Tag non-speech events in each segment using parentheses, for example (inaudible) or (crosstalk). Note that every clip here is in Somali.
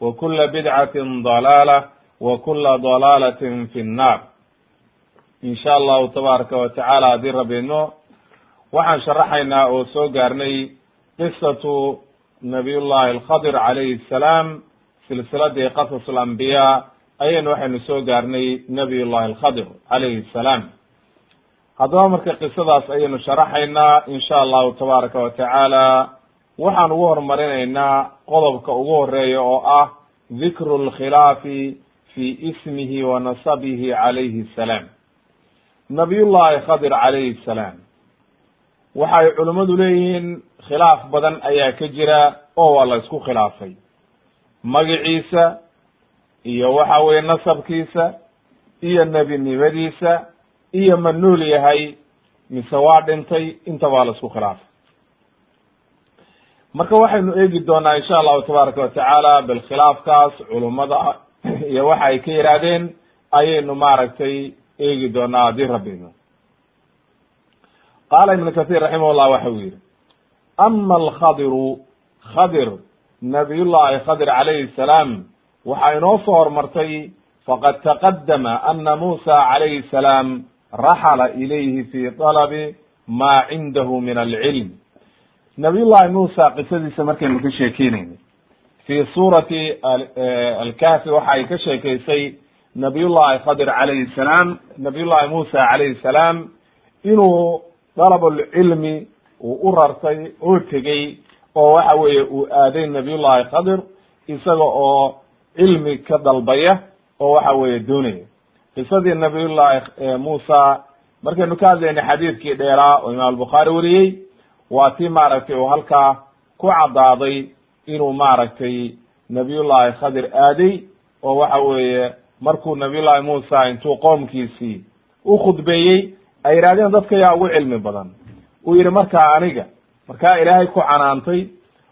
wa kula bidcatin dalaala wa kula dalaalatin fi nnaar in sha allahu tabaaraka wa tacaala haddii rabiino waxaan sharaxaynaa oo soo gaarnay qisatu nabiy llahi alkhadir calayhi salaam silsiladii qasas alambiyaa ayaynu waxaynu soo gaarnay nabiy llahi alkhadir calayhi salaam. Haddaba marka qisadaas ayaynu sharaxaynaa in sha allahu tabaaraka wa tacaala waxaan ugu horumarinaynaa qodobka ugu horreeya oo ah dikru lkhilaafi fi ismihi wa nasabihi calayhi salaam. Nabiyullahi khadir calayhi salaam. Waxay culimmadu leeyihiin khilaaf badan ayaa ka jira oo waa la isku khilaafay. Magiciisa iyo waxa weye nasabkiisa iyo nebinimadiisa iyo ma nool yahay mise waa dhintay inta baa la isku khilaafay marka waxaynu eegi doonaa insha allahu tabaaraka watacaala bal khilaafkaas culummada (clears throat) iyo waxa ay ka yihaahdeen ayaynu maaragtay eegi doonaa haddii rabino qaala ibnu kathir raximah llah waxa uu yihi ama alkhadiru khadir nabiyullahi khadir calayhi salaam waxaa inoo soo hormartay faqad taqadama ana musa calayhi salaam raxala ilayhi fi talabi ma cindahu min alcilm nabiyullahi muusa qisadiisa markaynu ka sheekeynayna fi suurati alkahfi waxa ay ka sheekeysay nabiyullahi khadir calayhi salaam nabiyullahi muusa calayhi salaam inuu dalabulcilmi uu u rartay oo tegey oo waxa weeye uu aaday nabiyullahi khadir isaga oo cilmi ka dalbaya oo waxa weeye doonaya. Qisadii nabiyullahi muusa markaynu ka hadlaynay xadiidkii dheeraa oo imaam albukhaari wariyey waa tii maaragtay uu halkaa ku caddaaday inuu maaragtay nabiyullahi khadir aaday oo waxa weeye markuu nabiyullahi muusa intuu qoomkiisii u khudbeeyey ay yidhahdeen dadka yaa ugu cilmi badan. Uu yihi markaa aniga markaa ilaahay ku canaantay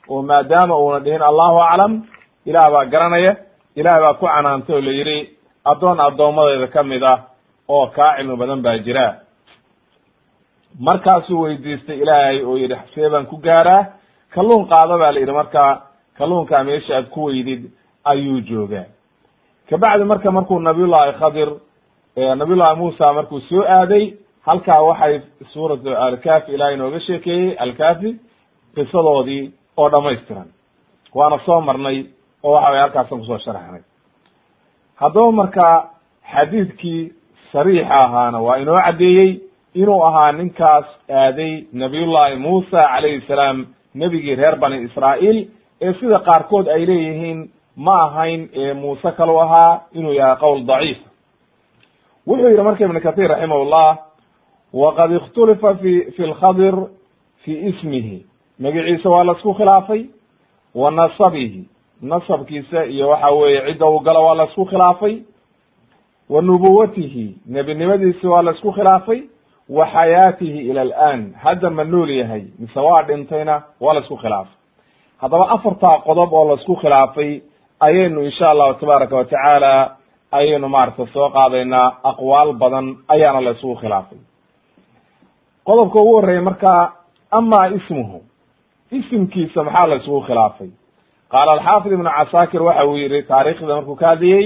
oo maadaama uuna dhihin allahu aclam ilaah baa garanaya ilaah baa ku canaantay oo la yidhi addoon addoommadeyda ka mid ah oo kaa cilmi badan baa jira markaasuu weydiistay ilaahay oo yidhi see baan ku gaaraa kalluun qaado baa la yidhi. Markaa kalluunkaa meesha aad ku weydid ayuu joogaa. Kabacdi marka markuu nabiyullahi khadir nabiyullahi muusa markuu soo aaday halkaa waxay suuratu alkafi ilahay inooga sheekeeyey alkafi qisadoodii oo dhamaystiran waana soo marnay oo waxa way halkaasan ku soo sharaxnay. Haddaba marka xadiidkii sariixa ahaana waa inoo caddeeyey inuu ahaa ninkaas aaday nabiyullahi muusa calayhi salaam nebigii reer bani israa'iil ee sida qaarkood ay leeyihiin ma ahayn ee muuse kalau ahaa inuu yahay qowl daciifa wuxuu yihi marka ibnu kathir raximahullah waqad ikhtulifa fi fi lkhadir fi ismihi. Magaciisa waa la isku khilaafay wa nasabihi nasabkiisa iyo waxa weeye cidda uu galo waa la isku khilaafay wa nubuwatihi nebinimadiisi waa la isku khilaafay wa xayaatihi ila alan hadda ma nool yahay mise waa dhintayna waa la isku khilaafay haddaba afartaa qodob oo la isku khilaafay ayaynu insha allahu tabaaraka watacaala ayaynu maaragta soo qaadaynaa aqwaal badan ayaana la isugu khilaafay. Qodobka ugu horreeya marka ama ismuhu isimkiisa maxaa la isugu khilaafay? Qaala alxaafid ibnu casaakir waxa uu yihi taariikhda markuu ka hadlayey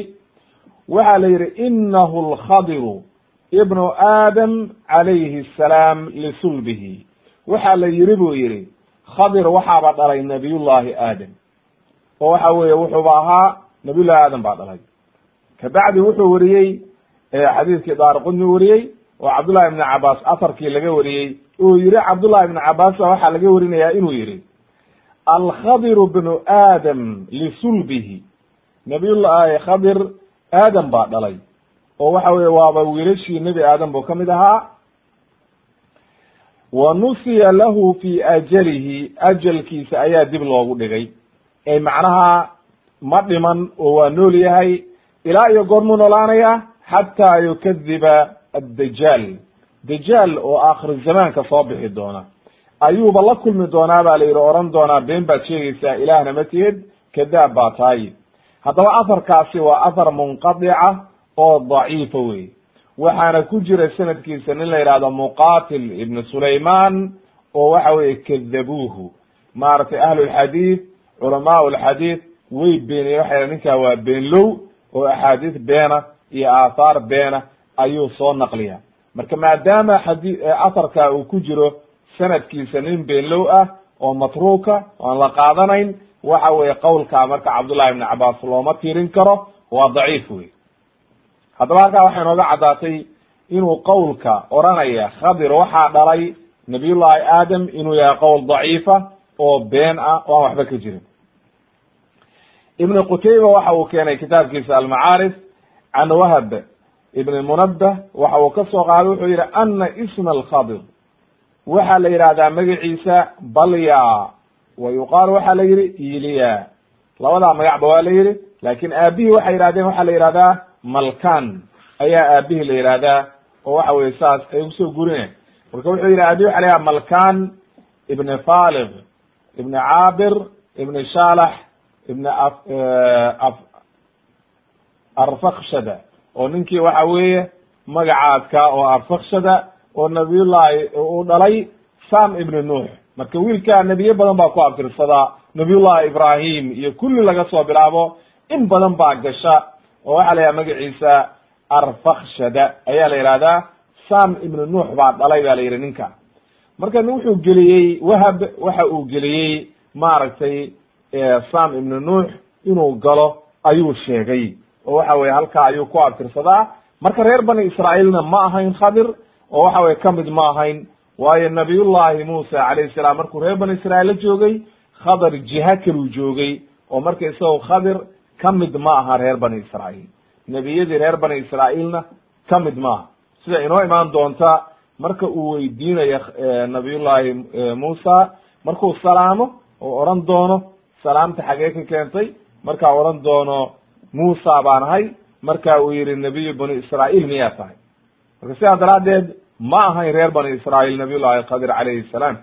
waxa la yihi inahu lkhadiru ibnu aadam calayhi asalaam lisulbihi waxa la yihi buu yihi khadir waxaaba dhalay nabiyullahi aadam. Oo waxa weeye wuxuuba ahaa nabiyullahi aadam baa dhalay. Kabacdi wuxuu weriyey xadiidkii daarqudni weriyey oo cabdullahi ibni cabaas afarkii laga wariyey. Uu yihi cabdullahi ibni cabaas ba waxaa laga warinayaa inuu yihi alkhadiru bnu aadam lisulbihi nabiyullahi khadir aadam baa dhalay oo waxa weye waaba wiilashii nebi aadam buu ka mid ahaa. Wa nusiya lahu fi ajalihi ajalkiisa ayaa dib loogu dhigay. Ee macnaha ma dhiman oo waa nool yahay ilaa iyo goormuu noolaanaya xataa yukadiba addajaal. Dajaal oo aakhir zamaanka soo bixi doona. Ayuuba la kulmi doonaa baa la yidhi oran doonaa been baad sheegaysaa ilaahna ma tihid kadaab baa tahay. Haddaba aharkaasi waa athar munqadica oo daciifa wey waxaana ku jira sanadkiisa nin la yidhahdo muqatil ibnu sulayman oo waxa weye kadabuuhu maaragtay ahlulxadiid culamaa lxadiid way beeniye waxay ninkaa waa beenlow oo axaadiis beena iyo aathaar beena ayuu soo naqliya marka maadaama xadi atharka uu ku jiro sanadkiisa nin beenlow ah oo matruuka oan la qaadanayn waxa weye qowlka marka cabdullahi ibni cabaas looma tirin karo waa daciif wey haddaba halkaa waxay nooga caddaatay inuu qowlka oranaya khadir waxaa dhalay nabiyullahi aadam inuu yahay qowl daciifa oo been ah oo aan waxba ka jirin. Ibn qutayba waxa uu keenay kitaabkiisa almacaarif can wahab ibn munabah waxa uu ka soo qaaday wuxuu yihi ana isma alkhadir. Waxaa la yidhahdaa magaciisa balya wa yuqaalu waxaa la yihi iliya labadaa magacba waa la yihi laakin aabihii waxay yihahdeen waxaa la yihahdaa malkan ayaa aabihii la yihahdaa oo waxa weye saas ay u soo gurine. Marka wuxuu yihi aabihi waxa la yihahda malkan ibn falig ibn caabir ibn shalax ibn arfakshada oo ninkii waxa weeye magacaadka oo arfakshada oo nabiyullahi u dhalay sam ibn nuux. Marka wiilka nebiye badan baa ku abtirsadaa nabiyullahi ibrahim iyo kulli laga soo bilaabo in badan baa gasha oo waxaa la yidhaha magaciisa arfakshada ayaa la yihahdaa sam ibn nuux baa dhalay ba la yihi ninka. Marka wuxuu geliyey wahab waxa uu geliyey maaragtay sam ibn nuux inuu galo ayuu sheegay. Oo waxa weye halkaa ayuu ku abtirsadaa marka reer bani israailna ma ahayn khadir oo waxa weye ka mid ma ahayn. Waayo nabiyullahi muusa calayhi salaam markuu reer bani israail la joogay khadar jiha kaluu joogay. Oo marka isagoo khadir ka mid ma aha reer bani israail nebiyadii reer bani israailna ka mid maaha sida inoo imaan doonta marka uu weydiinayo nabiyullahi muusa markuu salaamo oo oran doono salaamta xagee ka keentay markaa oran doono muusa baan ahay marka uu yihi nebiyu bani israail miyaa tahay? Marka sidaa daraaddeed ma ahayn reer bani israail nabiyullahi qadir calayhi salaam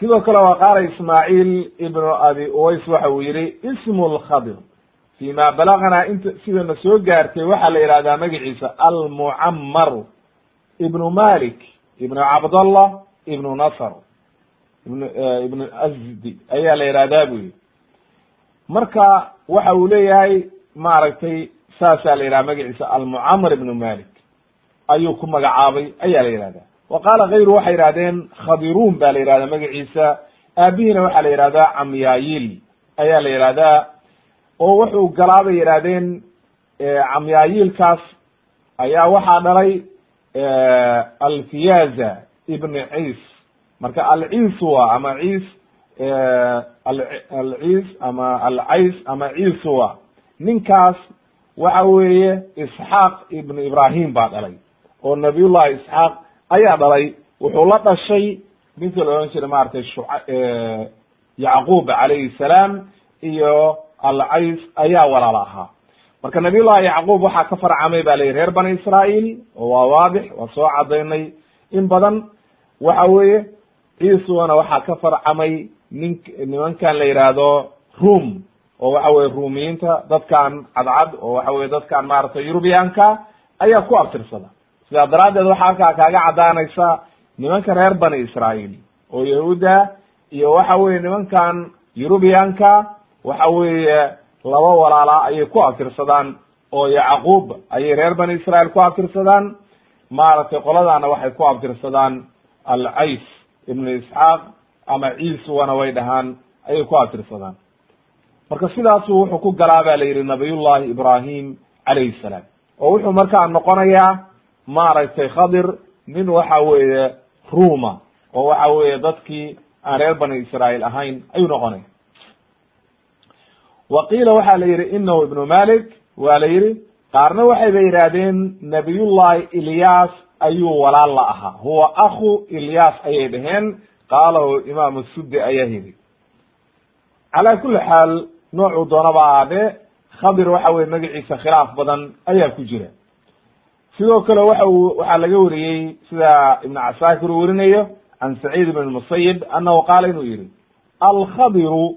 sidoo kale waa qaala ismaaciil ibnu abi uways waxa uu yihi ismu lkhadir fi ma balaganaa inta sidana soo gaartay waxaa la yihahdaa magaciisa almucamar ibnu malik ibnu cabdallah ibnu nasr ibn ibnu azdi ayaa la yihahdaa bu yihi marka waxa uu leeyahay maaragtay saasaa la yidhaha magaciisa almucamar ibnu malik ayuu ku magacaabay ayaa la yihahdaa wa qaala kayru waxay yihahdeen khadirun ba la yihahdaa magaciisa. Aabihiina waxaa la yihahdaa camyaayil ayaa la yihahdaa oo wuxuu galaa bay yihahdeen camyaayilkaas ayaa waxaa dhalay alfiyaza ibn ciis. Marka alciiswa ama ciis alciis ama alcays ama ciiswa ninkaas waxa weeye isxaaq ibn ibrahim baa dhalay oo nabiyullahi isxaaq ayaa dhalay wuxuu la dhashay ninkii la odhan jiray maratay shu yacquub calayhi salaam iyo alcays ayaa walaal ahaa. Marka nabiyullahi yacquub waxaa ka farcamay ba layihi reer bani israail oo waa waadix waa soo cadaynay in badan waxa weeye ciiswana waxaa ka farcamay nin nimankan la yidhaahdo room oo waxa weye ruumiyiinta dadkan cadcad oo waxa weye dadkan maaragtay yurubiyaanka ayaa ku abtirsada sidaa daraaddeed waxaa halkaa kaaga caddaanaysa nimanka reer bani israa'iil oo yahuudda iyo waxa weye nimankan yurubiyanka waxa weeye laba walaalaa ayay ku aftirsadaan oo yacquub ayay reer bani israa'iil ku aftirsadaan maaragtay qoladaana waxay ku abtirsadaan alcays ibnu isxaaq ama ciisuwana way dhahaan ayay ku abtirsadaan. Marka sidaasu wuxuu ku galaa ba la yidhi nabiyullahi ibrahim calayhi salaam oo wuxuu markaa noqonayaa maaragtay khadir nin waxa weeye ruma oo waxa weeye dadkii aan reer bani israa'iil ahayn ayuu noqonaya wa qiila waxaa la yidhi inahu ibnu malik waa la yidhi qaarna waxayba yidhaahdeen nabiyullahi ilyas ayuu walaal la ahaa. Huwa akhu ilyas ayay dhaheen qaalahu imaamu suddi ayaa yidhi. Calaa kuli xaal noocuu doonaba ahaadee khadir waxa weye magaciisa khilaaf badan ayaa ku jira sidoo kale waxa uu waxaa laga wariyey sida ibnu casaakir uu werinayo can saciid ibn musayib annahu qaala inuu yihi alkhadiru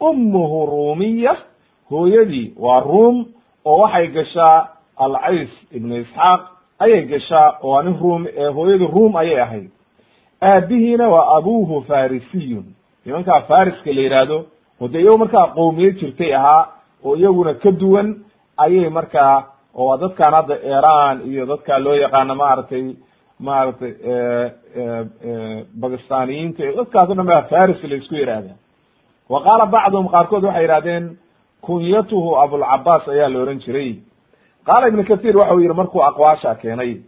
ummuhu ruumiya hooyadii waa ruum oo waxay gashaa alcays ibnu isxaaq ayay gashaa oo nin ruum hooyadii ruum ayay ahayd. Aabihiina waa abuhu farisiyun nimankaa fariska la yihahdo oo dee iyago markaa qowmiye jirtay ahaa oo iyaguna ka duwan ayay markaa oo waa dadkan hadda iran iyo dadka loo yaqaano maaragtay maaragtay bakistaniyiinta iyo dadkaas o dhan ba faris la isku yihahda wa qaala bacduhum qaarkood waxay yihahdeen kunyatuhu abulcabaas ayaa la ohan jiray. Qaala ibnu waxa uu yihi markuu aqwaasha keenay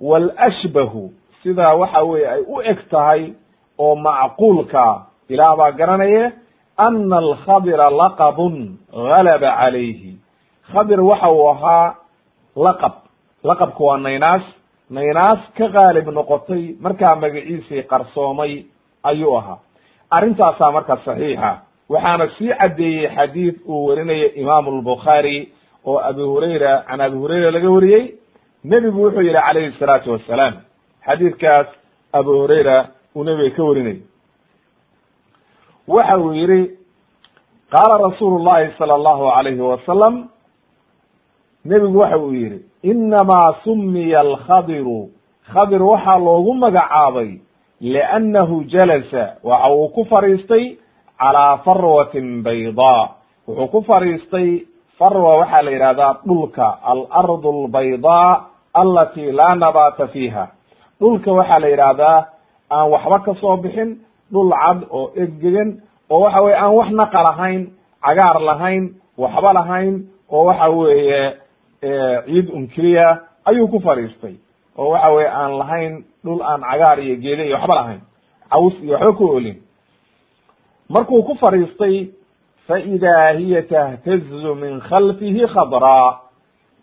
walashbahu sidaa waxa weye ay u eg tahay oo macquulka ilaah baa garanaye ana alkhadira laqabun galaba calayhi khadir waxa uu ahaa laqab. Laqabku waa naynaas. Naynaas ka qaalib noqotay markaa magaciisii qarsoomay ayuu ahaa. Arrintaasaa marka saxiixa. Waxaana sii caddeeyey xadiid uu warinaya imaamu albukhaari oo abi hurayra can abi hurayra laga wariyey. Nebigu wuxuu yihi calayhi salaatu wassalaam xadiidkaas abu hurayra uu nebiga ka warinayay. Waxa uu yihi qaala rasuulu llahi sala allahu alayhi wasalam nebigu waxa uu yihi inamaa sumiya alkhadiru. Khadir waxaa loogu magacaabay liannahu jalasa. Waxa uu ku fadhiistay calaa farwatin baydaa. Wuxuu ku fadhiistay farwa waxaa la yidhahdaa dhulka alardu albaydaa alati laa nabaata fiiha. Dhulka waxaa la yidhaahdaa aan waxba ka soo bixin dhul cad oo eggegan oo waxa weye aan wax naqa lahayn cagaar lahayn waxba lahayn oo waxa weeye ciid unkeliya ayuu ku fadhiistay oo waxa weye aan lahayn dhul aan cagaar iyo geede iyo waxba lahayn. Caws iyo waxba ku olin markuu ku fadhiistay faidaa hiya tahtazu min khalfihi khadraa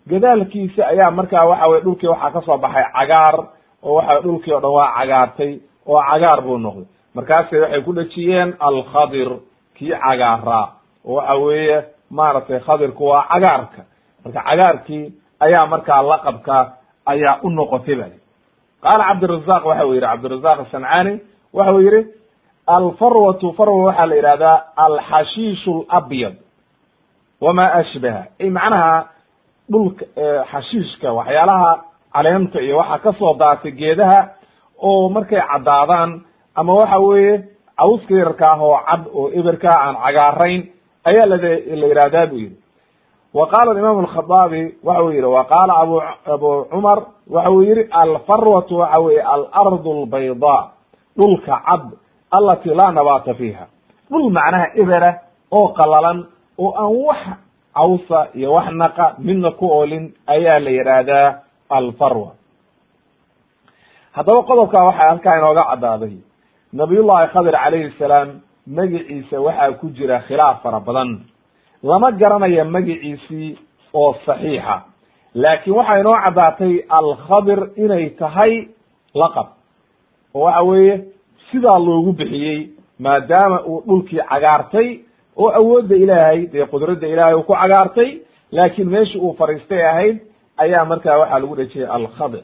gadaalkiisa ayaa markaa waxa weye dhulkii waxaa ka soo baxay cagaar oo waxa dhulkii o dhan waa cagaartay oo cagaar buu noqday. Markaasay waxay ku dhejiyeen alkhadir kii cagaaraa oo waxa weeye maaragtay khadirku waa cagaarka marka cagaarkii ayaa markaa laqabka ayaa u noqotay ba qaala cabdirazaq waxa uu yihi cabdirazaq asancani waxa uu yihi alfarwatu farwa waxaa la yihahdaa alxashiishu labyad wama ashbaha. Ay macnaha dhulka xashiishka waxyaalaha caleenta iyo waxa ka soo daatay geedaha oo markay caddaadaan ama waxa weeye cawska yarka ah oo cad oo eberkaa aan cagaarayn ayaa la yihahdaa bu yihi wa qaala imam alkhadaabi waxa uu yihi wa qaala abu abu cumar waxa uu yihi alfarwatu waxa weye alardu albayda dhulka cad alati laa nabaata fiiha. Dhul macnaha ebera oo qalalan oo aan wax cawsa iyo wax naqa midna ku oolin ayaa la yidhaahdaa alfarwa. Haddaba qodobkaa waxaa halkaa inooga caddaaday. Nabiyullahi khadir calayhi salaam magiciisa waxaa ku jira khilaaf fara badan lama garanayo magiciisii oo saxiixa. Laakiin waxaa inoo caddaatay alkhadir inay tahay laqab. Oo waxa weeye sidaa loogu bixiyey maadaama uu dhulkii cagaartay oo awoodda ilaahay dee qudradda ilaahay uu ku cagaartay laakiin meeshii uu fadhiistay ahayd ayaa markaa waxaa lagu dhejiyay alkhadir.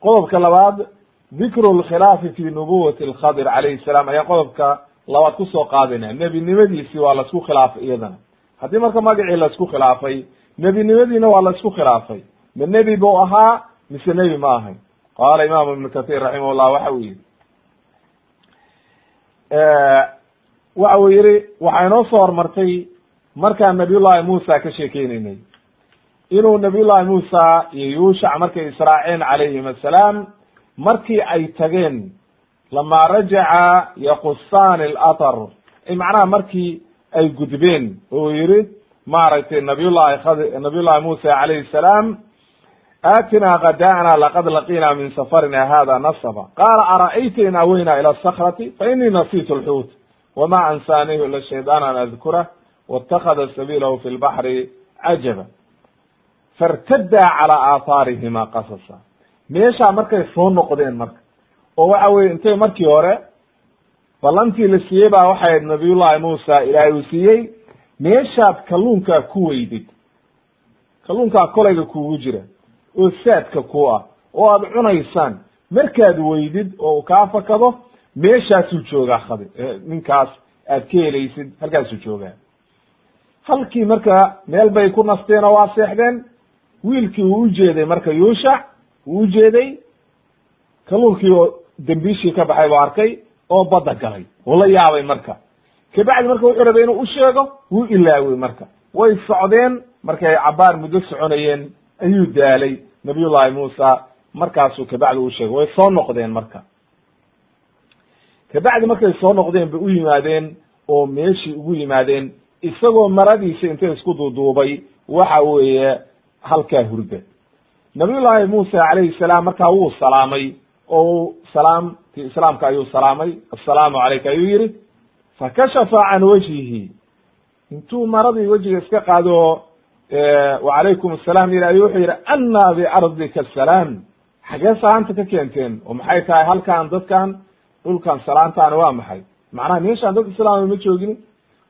Qodobka labaad dikru lkhilaafi fi nubuwati alkhadir calayhi salaam ayaa qodobka labaad ku soo qaadayna nebinimadiisii waa la isku khilaafay iyadana. Haddii marka magacii la isku khilaafay nebinimadiina waa la isku khilaafay. Ma nebi buu ahaa mise nebi ma ahayn? Qaala imaamu ibnu kathir raximahullah waxa uu yihi waxa uu yihi waxaa inoo soo hormartay markaan nabiyullahi muusa ka sheekeyneynay inuu nabiyullahi muusa iyo yuushac markay israaceen calayhim assalaam markii ay tageen lamaa rajaca yaqusaani alatar macnaha markii ay gudbeen oo yihi maaragtay nabiyullahi khad nabiyullahi muusa calayhi salaam aatinaa kada'na laqad laqina min safarina hada nasaba qaala ara'ayta in aweynaa ila sakrati fa inii nasitu lxuut wama ansaanihu ila shaydaan an adkurah waاtakada sabiilahu fi lbaxri cajaba fartadaa calaa aathaarihima qasasa meeshaa markay soo noqdeen marka oo waxa weye intay markii hore ballantii la siiyey baa waxay ahayd nabiyullahi muusa ilaahay uu siiyey meeshaad kalluunkaa ku weydid. Kalluunkaa kolayga kuugu jira oo saadka ku ah oo aad cunaysaan. Markaad weydid oo kaa fakado meeshaasuu joogaa khadi ninkaas aad ka helaysid halkaasuu joogaa. Halkii marka meel bay ku nasteen oo waa seexdeen wiilkii uu ujeeday marka yuushac uu ujeeday kalluunkii oo dembiishii ka baxay buu arkay oo badda galay. Uu la yaabay marka. Kabacdi marka wuxuu rabay inuu u sheego wuu ilaawey marka. Way socdeen markay cabaar muddo soconayeen ayuu daalay nabiyullahi muusa. Markaasuu kabacdi u sheegay. Way soo noqdeen marka. Kabacdi markay soo noqdeen bay u yimaadeen oo meeshii ugu yimaadeen. Isagoo maradiisa intay isku duuduubay waxa weeye halkaa hurda nabiyullaahi muusa calayhi salaam markaa wuu salaamay oo salaam ti islaamka ayuu salaamay assalaamu calayka ayuu yihi fakashafa can wajhihi. Intuu maradii wejiga iska qaado wacalaykum assalam yiri ayuu wuxuu yihi anna biardika asalaam. Xagee salaanta ka keenteen? Oo maxay tahay? Halkan dadkan dhulkan salaantaani waa maxay? Macnaha meeshaan dad islaama ma joogin.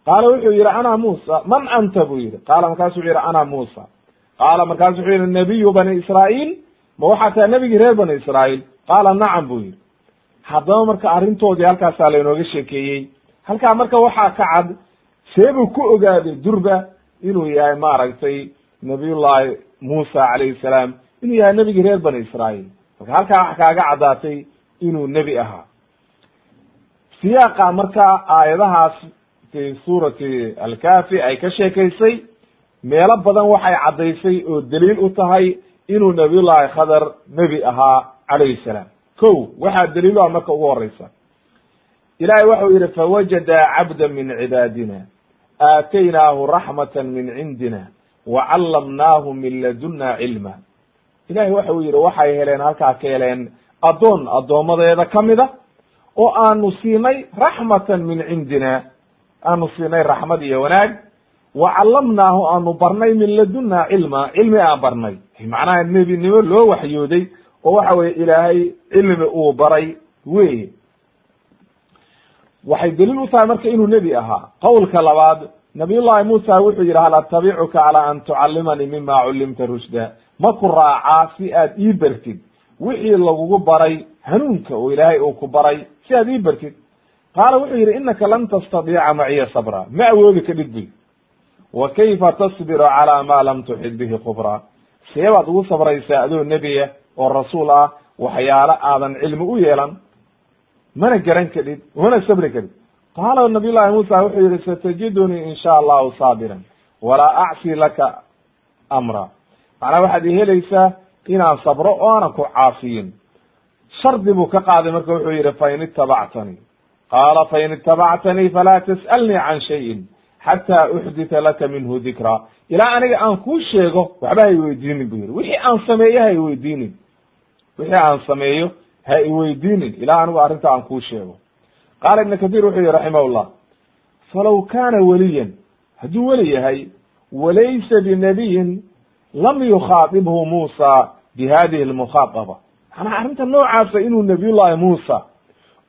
Qaala wuxuu yihi ana muusa. Man anta? buu yihi qaala markaasu wuxuu yihi ana muusa. Qaala markaasu wuxuu yihi nabiyu bani israa'iil ma waxaa tahay nebigii reer bani israa'iil? Qaala nacam buu yihi haddaba marka arrintoodii halkaasaa laynooga sheekeeyey. Halkaa marka waxaa ka cad seebuu ku ogaaday durba inuu yahay maaragtay nabiyullahi muusa calayhi salaam inuu yahay nebigii reer bani israa'iil. Marka halkaa waxa kaaga caddaatay inuu nebi ahaa. Siyaaqa marka aayadahaas fi suurati alkafi ay ka sheekaysay meelo badan waxay caddaysay oo daliil u tahay inuu nabiyullahi khadar nebi ahaa calayhi salaam. Ko waxaa daliil ah marka ugu horeysa ilahay waxau yihi fawajada cabda min cibaadina aataynaahu raxmata min cindina wacallamnaahu min laduna cilma. Ilahay waxau yihi waxay heleen halkaa ka heleen addoon addoommadeeda kamida oo aanu siinay raxmatan min cindina aanu siinay raxmad iyo wanaag wacallamnaahu aanu barnay min laduna cilma cilmi aan barnay macnaha nebinimo loo waxyooday oo waxa weye ilaahay cilmi uu baray wey waxay daliil u tahay marka inuu nebi ahaa. Qowlka labaad nabiyullahi muusa wuxuu yidhi hal atabicuka calaa an tucallimanii mima cullimta rushda? Ma ku raacaa si aad ii bartid wixii lagugu baray hanuunka oo ilaahay uu ku baray si aad ii bartid. Qaala wuxuu yidhi inaka lan tastadiica maciya sabra. Ma awoodi kadhid buy wa kayfa tasbiru calaa ma lam tuxid bihi khubra see baad ugu sabraysaa adoo nebiya oo rasuul ah waxyaalo aadan cilmi u yeelan. Mana garan kadhid mana sabri kadhid qaala nabiy llahi muusa wuxuu yihi satajidunii in sha allahu saabiran walaa acsi laka amra. Macnaa waxaad ihelaysaa inaan sabro oo aanan ku caasiyin. Shardi buu ka qaaday marka wuxuu yihi fain itabactanii qaala fain itabactanii falaa tas'alnii can shayin xataa uxdita laka minhu dikra. Ilaa aniga aan kuu sheego waxba ha iweydiinin bu yihi wixii aan sameeyo ha iweydiinin wixii aan sameeyo ha iweydiinin ilaa anigu arrinta aan kuu sheego. Qaala ibn kathir wuxuu yihi raximahullah falaw kaana weliyan hadduu weli yahay walaysa binabiyin lam yukhaadibhu muusa bi hadihi lmukhaadaba macnaha arrinta noocaasa inuu nabiyullahi muusa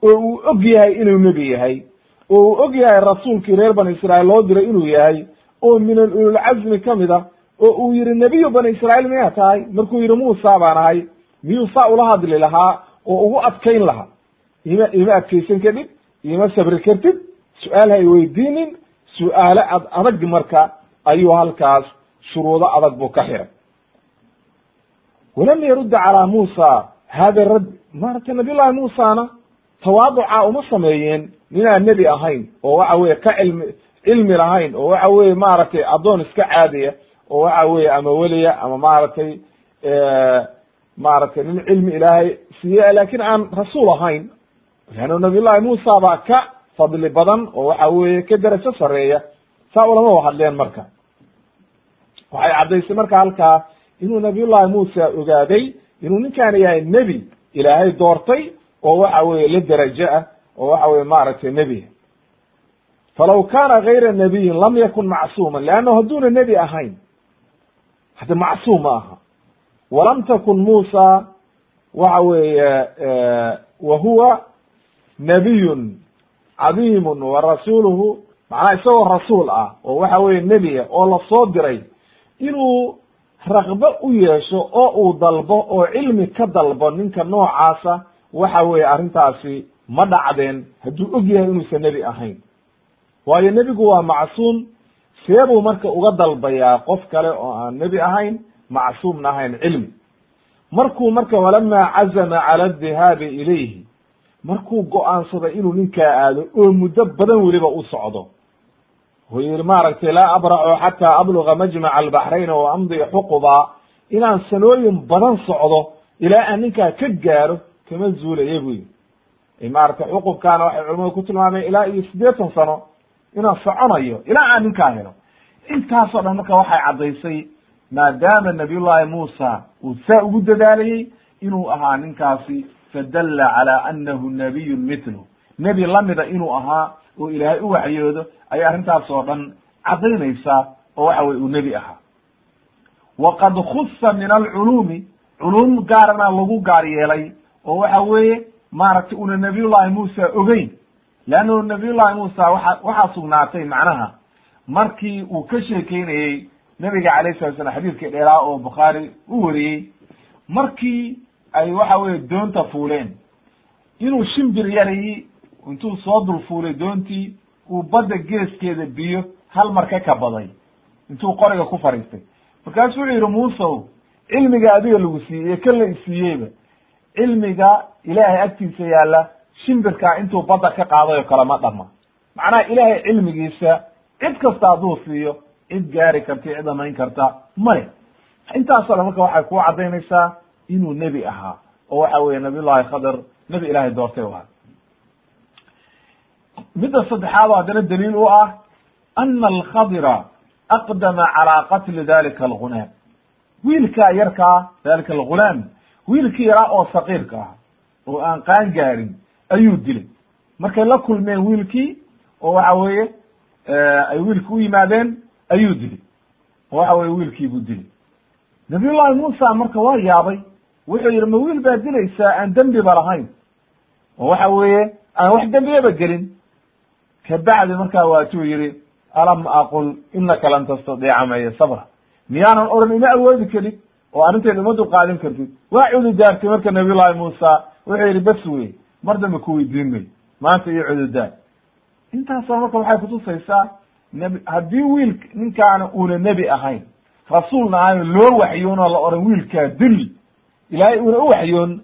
oo uu og yahay inuu nebi yahay oo uu og yahay rasuulkii reer bani israa'iil loo diray inuu yahay oo min alululcazmi ka mid a oo uu yihi nebiyu bani israa'iil miyaa tahay? Markuu yihi muusa baan ahay. Miyuu saa ula hadli lahaa oo ugu adkayn lahaa. Ima ima adkaysan kadhib ima sabri kartid su'aal ha iweydiinin su'aale ad adag marka ayuu halkaas shuruudo adag buu ka xiray. Walam yarudda calaa muusa hada radd maaragtay nabiy llahi muusana tawaaduca uma sameeyeen ninaan nebi ahayn oo waxa weye ka cilmi cilmi lahayn oo waxa weye maaragtay addoon iska caadiya oo waxa weye ama weliya ama maaragtay maaragtay nin cilmi ilaahay siiye laakiin aan rasuul ahayn. Leanna nabiy llahi muusa baa ka fadli badan oo waxa weye ka derajo sareeya saa ulama hadleen marka. Waxay caddaysay marka halkaa inuu nabiy llahi muusa ogaaday inuu ninkaan yahay nebi ilaahay doortay oo waxa weye la derajo ah oo waxa weye maaragtay nebi. Falaw kana gayra nabiyin lam yakun macsuuma leanna hadduuna nebi ahayn hade macsuum ma aha. Walam takun muusa waxa weeye wa huwa nabiyun cadiimun wa rasuuluhu macnaha isagoo rasuul ah oo waxa weye nebiya oo la soo diray. Inuu raqbo u yeesho oo uu dalbo oo cilmi ka dalbo ninka noocaasa waxa weeye arrintaasi ma dhacdeen hadduu og yahay inuusan nebi ahayn. Waayo nebigu waa macsuum see buu marka uga dalbayaa qof kale oo aan nebi ahayn macsuumna ahayn cilmi markuu marka walamaa cazama cala adihaabi ilayhi markuu go'aansaday inuu ninkaa aado oo muddo badan weliba u socdo. Wuxuu yihi maaragtay laa abraxu xataa abluga majmaca albaxrayn o amdi xuquba. Inaan sanooyin badan socdo ilaa aan ninkaa ka gaaro kama zuulaya bu yihi maaragtay xuqubkaana waxay culamadu ku tilmaameen ilaa iyo siddeetan sano inaan soconayo ilaa aan ninkaa helo intaasoo dhan marka waxay caddaysay maadaama nabiyullahi muusa uu saa ugu dadaalayey inuu ahaa ninkaasi fadalla cala anahu nabiyun mitlu nebi lamida inuu ahaa oo ilaahay u waxyoodo ayay arrintaas oo dhan caddaynaysaa oo waxa weye uu nebi ahaa waqad khusa min alculuumi culuum gaarana lagu gaar yeelay oo waxa weeye maaragtay una nabiyullahi muusa ogeyn. Leannahu nabiyullahi muusa waxa waxaa sugnaatay macnaha. Markii uu ka sheekeynayey nabiga alayh salatu slam xadiidkii dheeraa oo bukhaari u wariyey markii ay waxa weye doonta fuuleen inuu shimbir yarayi intuu soo dul fuulay doontii uu badda geeskeeda biyo hal mar ka kabaday intuu qoriga ku fadhiistay. Markaasu wuxuu yihi muusow cilmiga adiga lagu siiyey kan la isiiyeyba cilmiga ilaahay agtiisa yaalla shimbirkaa intuu badda ka qaaday oo kale ma dhama macnaha ilaahay cilmigiisa cid kasta hadduu siiyo cid gaari karta cid dhamayn karta male intaasoo dhan marka waxay ku caddaynaysaa inuu nebi ahaa oo waxa weye nabiyullahi khadr nebi ilaahay doortay u ahaa midda saddexaad oo haddana daliil u ah ana alkhadira aqdama calaa qatli dalika algulaam wiilkaa yarkaa dalika algulaam wiilkii yaraa oo saqiirka ah oo aan qaan gaarin ayuu dilay. Markay la kulmeen wiilkii oo waxa weeye ay wiilki u yimaadeen ayuu dilay. Oo waxa weye wiilkii buu dilay. Nabiyullahi muusa marka waa yaabay wuxuu yihi ma wiil baa dilaysaa? Aan dembiba lahayn. Oo waxa weeye aan wax dembiyaba gelin. Kabacdi markaa waatuu yihi alam aqul inaka lan tastadiica maya sabra. Miyaanan oran ima awoodi karin oo arrinteeda uma dulqaadin kartid. Waa cududaartay marka nabiyullahi muusa wuxuu yihi bes wey mar dambe ku weydiin mayo maanta iyo cududaar intaasoo marka waxay kutusaysaa nb haddii wiil ninkaana uuna nebi ahayn rasuulna ahayn loo waxyoonoo la oran wiilkaa dil ilaahay uuna u waxyoon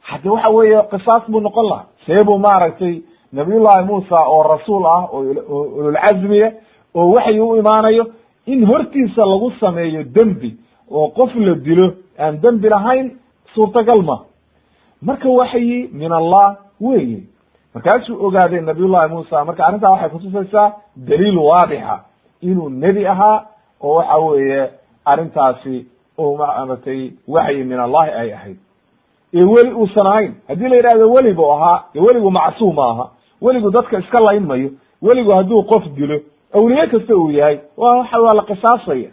hadde waxa weeye qisaas buu noqon lahaa. See buu maaragtay nabiyullahi muusa oo rasuul ah oo ululcazmiya oo waxyi u imaanayo in hortiisa lagu sameeyo dembi oo qof la dilo aan dembi lahayn suurtagal ma. Marka waxyi min allah weye markaasuu ogaaday nabiyullahi muusa marka arrintaa waxay kutusaysaa daliil waadixa. Inuu nebi ahaa oo waxa weeye arrintaasi oo maaragtay waxyi min allahi ay ahayd. Ee weli uusan ahayn. Haddii la yidhahdo weli bu ahaa dee weligu macsuum ma aha weligu dadka iska layn mayo weligu hadduu qof dilo awliye kasta uu yahay wa waxa waa la qisaasaya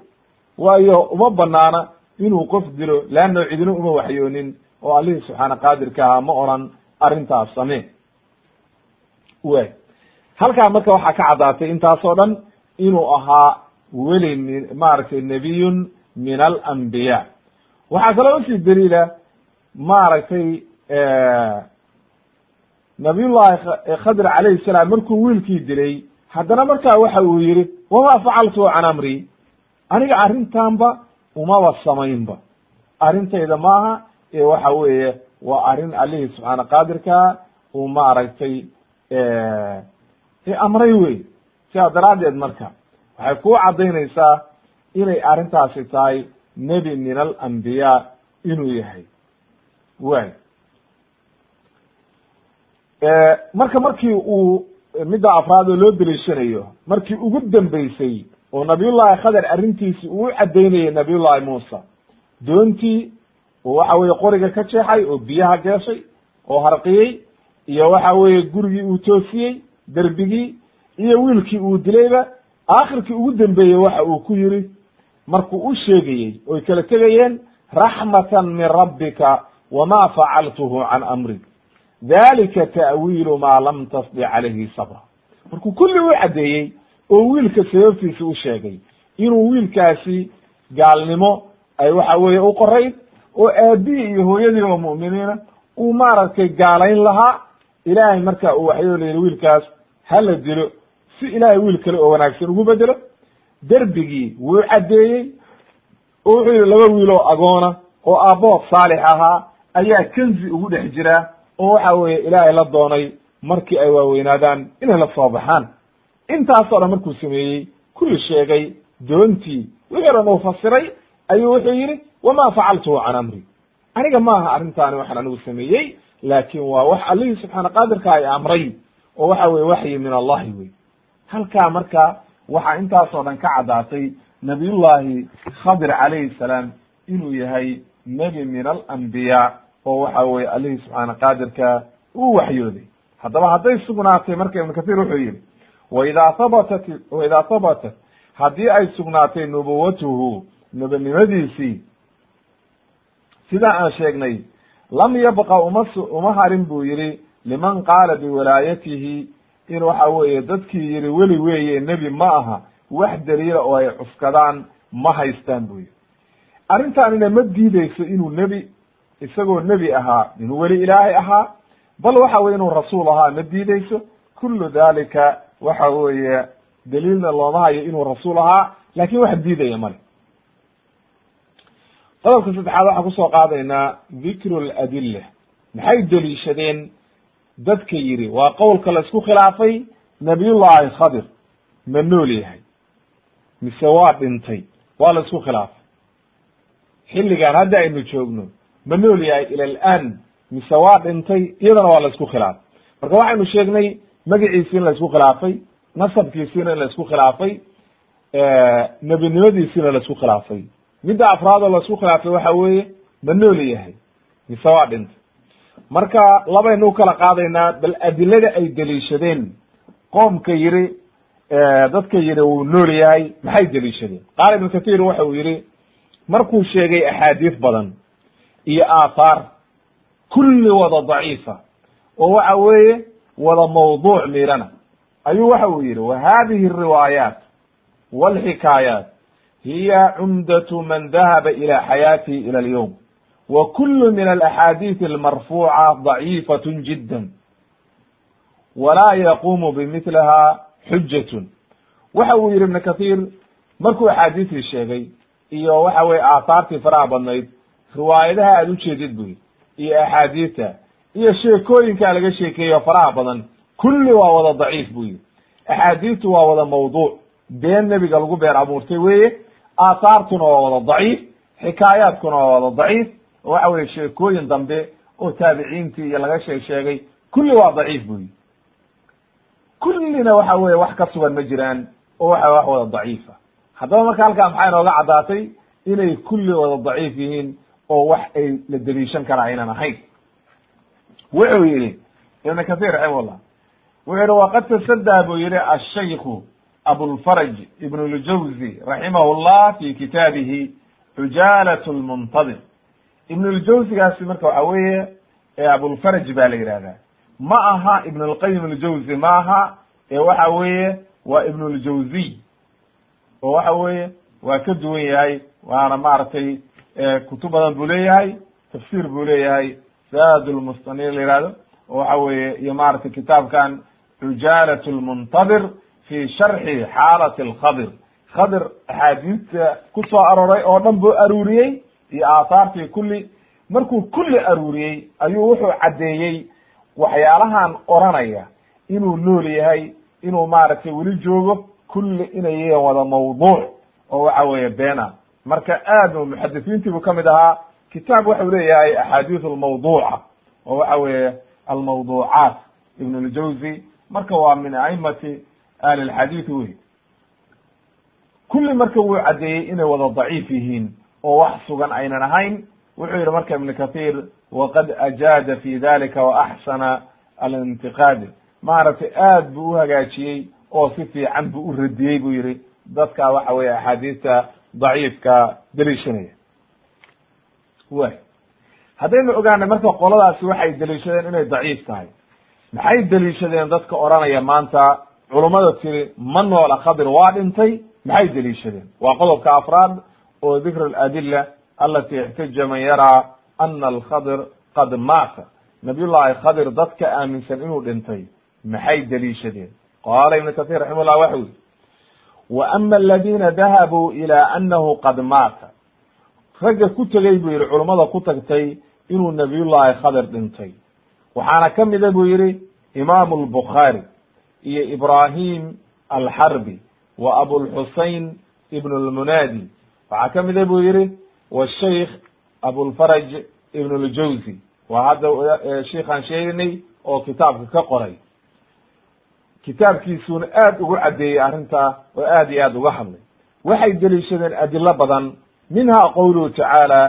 waayo uma banaana inuu qof dilo leanna cidina uma waxyoonin oo allihii subxaana qaadirka ahaa ma oran arrintaas samee way. Halkaa marka waxaa ka caddaatay intaasoo dhan inuu ahaa weli maaragtay nebiyun min alambiya waxaa kaloo u sii daliila maaragtay nabiyullahi khadr calayhi salaam markuu wiilkii dilay haddana markaa waxa uu yihi wama facaltu can amri aniga arrintanba umaba samaynba arrintayda maaha ee waxa weeye waa arrin allihii subxaana qaadirkaa uu maaragtay amray wey sidaa daraaddeed marka waxay kuu caddaynaysaa inay arrintaasi tahay nebi min alambiyaa inuu yahay. Way marka markii uu midda afraad oo loo deliishanayo markii ugu dambeysay oo nabiyullahi khadar arrintiisi uu u caddaynayay nabiyullahi muusa. Doontii oo waxa weye qoriga ka jeexay oo biyaha geeshay oo harqiyey iyo waxa weeye gurigii uu toosiyey derbigii iyo wiilkii uu dilayba aakhirkii ugu dambeeyey waxa uu ku yiri markuu u sheegayey oy kala tegayeen raxmatan min rabbika wama facaltuhu can amrik dalika ta'wiilu maa lam tasdi calayhi sabra. Markuu kulli u caddeeyey oo wiilka sababtiisa u sheegay. Inuu wiilkaasi gaalnimo ay waxa weeye u qorayd oo aabihii iyo hooyadii oo mu'miniina uu maaragtay gaalayn lahaa ilaahay marka uu waxyoo la yidhi wiilkaas ha la dilo. Si ilaahay wiil kale oo wanaagsan ugu bedelo derbigii wuu caddeeyey oo wuxuu yidhi laba wiil oo agoona oo aabbood saalix ahaa ayaa kenzi ugu dhex jira oo waxa weeye ilaahay la doonay markii ay waaweynaadaan inay la soo baxaan intaasoo dhan markuu sameeyey kulli sheegay doontii wixii dhan uu fasiray ayuu wuxuu yidhi wama facaltuhu can amri. Aniga maaha arrintaani waxaan anigu sameeyey laakin waa wax allihii subxaana qaadirka ay amray oo waxa weye waxyi min allahi wey halkaa marka waxaa intaasoo dhan ka caddaatay nabiyullahi khadir calayhi salaam inuu yahay nebi min alambiyaa oo waxa weye allihii subxaana qaadirka uu waxyooday. Haddaba hadday sugnaatay marka ibnu kathir wuxuu yihi waidaa habatat waidaa habatat haddii ay sugnaatay nubuwatuhu nebinimadiisii sidaa aan sheegnay lam yabqa uma uma harin buu yihi liman qaala biwilaayatihi in waxa weeye dadkii yihi weli weeye nebi ma aha wax daliila oo ay cuskadaan ma haystaan buu yihi arrintaanina ma diideyso inuu nebi isagoo nebi ahaa inuu weli ilaahay ahaa bal waxa weye inuu rasuul ahaa ma diideyso kullu dalika waxa weeye daliilna looma hayo inuu rasuul ahaa laakiin wax diidaya male. Qodobka saddexaad waxaan ku soo qaadaynaa dikru ladilla maxay deliishadeen dadka yidhi waa qowlka la isku khilaafay nabiyullahi khadir ma nool yahay mise waa dhintay waa la isku khilaafay. Xilligan hadda aynu joogno ma nool yahay ila alaan mise waa dhintay iyadana waa la isku khilaafay. Marka waxaynu sheegnay magaciisi in khilaafay nasabkiisiina in la isku khilaafay nebinimadiisiina la isku khilaafay. Midda afraad oo la isku khilaafay waxa weeye ma nool yahay. Mise waa dhintay marka labaynu u kala qaadaynaa bal adilada ay deliishadeen. Qoomka yidhi dadka yidhi wuu nool yahay maxay deliishadeen? Qaala ibnu kathir waxa uu yihi markuu sheegay axaadiis badan iyo aathaar kulli wada daciifa. Oo waxa weeye wada mawduuc miirana ayuu waxa uu yihi wa hadihi الriwaayaat wاlxikaayaat hiya cumdatu man dahaba ila xayaatihi ila alyowm wa kulu min alaxaadiisi almarfuuca daciifat jidda walaa yaqumu bimiliha xujatun waxa uu yihi ibn kathir markuu axaadiistii sheegay iyo waxa weye aathaartii faraha badnayd riwaayadaha aad ujeedid bu yidhi iyo axaadiista iyo sheekooyinkaa laga sheekeeyo faraha badan kulli waa wada daciif bu yidhi. Axaadiistu waa wada mawduuc. Been nebiga lagu been abuurtay weye aathaartuna waa wada daciif xikaayaadkuna waa wada daciif. Oo waxa weye sheekooyin dambe oo taabiciintii iyo laga sheeg sheegay kulli waa daciif bu yidhi. Kullina waxa weye wax ka sugan ma jiraan oo waxa wax wada daciifa haddaba marka halkaa maxaa inooga caddaatay? Inay kulli wada daciif yihiin oo wax ay la deliishan kara aynan ahayn wuxuu yihi ibn kathir raximahullah wuxuu yihi waqad tasadaa buu yihi ashayku abulfaraj ibn ljawzi raximah llah fi kitaabihi cujaalat lmuntadir ibn ljawzigaasi marka waxa weeye abulfaraj ba la yihahdaa ma aha ibn lqayim aljawzi ma aha ee waxa weeye waa ibn ljawziy oo waxa weeye waa ka duwan yahay waana maaragtay kutub badan buu leeyahay tafsir buu leeyahay saad lmustanir la yihahdo oo waxa weeye iyo maaragtay kitaabkan cujaalat lmuntadir fi sharxi xaalat alkhadir khadir axaadiista ku soo arooray oo dhan buu aruuriyey iyo aahaartii kulli. Markuu kulli aruuriyey ayuu wuxuu caddeeyey waxyaalahan oranaya inuu nool yahay inuu maaragtay weli joogo kulli inay yihiin wada mawduuc oo waxa weeye beena marka aad u muxadisiintii buu ka mid ahaa kitaab waxau leeyahay axaadiis almawduuca oo waxa weeye almawduucaat. Ibn ljawzi marka waa min aimati ahli lxadiid wey kulli marka wuu caddeeyey inay wada daciif yihiin oo wax sugan aynan ahayn wuxuu yihi marka ibn kathir waqad ajaada fi dalika waaxsana alintiqaadi. Maaragtay aad buu uhagaajiyey oo si fiican buu u radiyey buu yihi dadka waxa weye axaadiista daciifka deliishanaya way. Haddaynu ogaanay marka qoladaasi waxay deliishadeen inay daciif tahay. Maxay deliishadeen dadka odhanaya maanta culummada tiri ma noola khadir waa dhintay. Maxay deliishadeen? Waa qodobka afraad oo dikr aladila alati ixtaja man yaraa ana alkhadir qad maata. Nabiyullahi khadir dadka aaminsan inuu dhintay. Maxay deliishadeen? Qaala ibnu kathir raximah llah waxa yiri wa ama aladina dahabuu ila anahu qad maata ragga ku tegey buu yihi culummada ku tagtay inuu nabiyullahi khadir dhintay. Waxaana ka mida buu yihi imaamu lbukhaari iyo ibrahim alxarbi wa abulxusein ibn lmunaadi waxaa ka mida buu yihi washaykh abulfaraj ibn ljawzi waa hadda sheikhaan sheegnay oo kitaabka ka qoray. Kitaabkiisuuna aad ugu caddeeyey arrintaa oo aad iyo aad uga hadlay. Waxay deliishadeen adilo badan minha qowluhu tacaala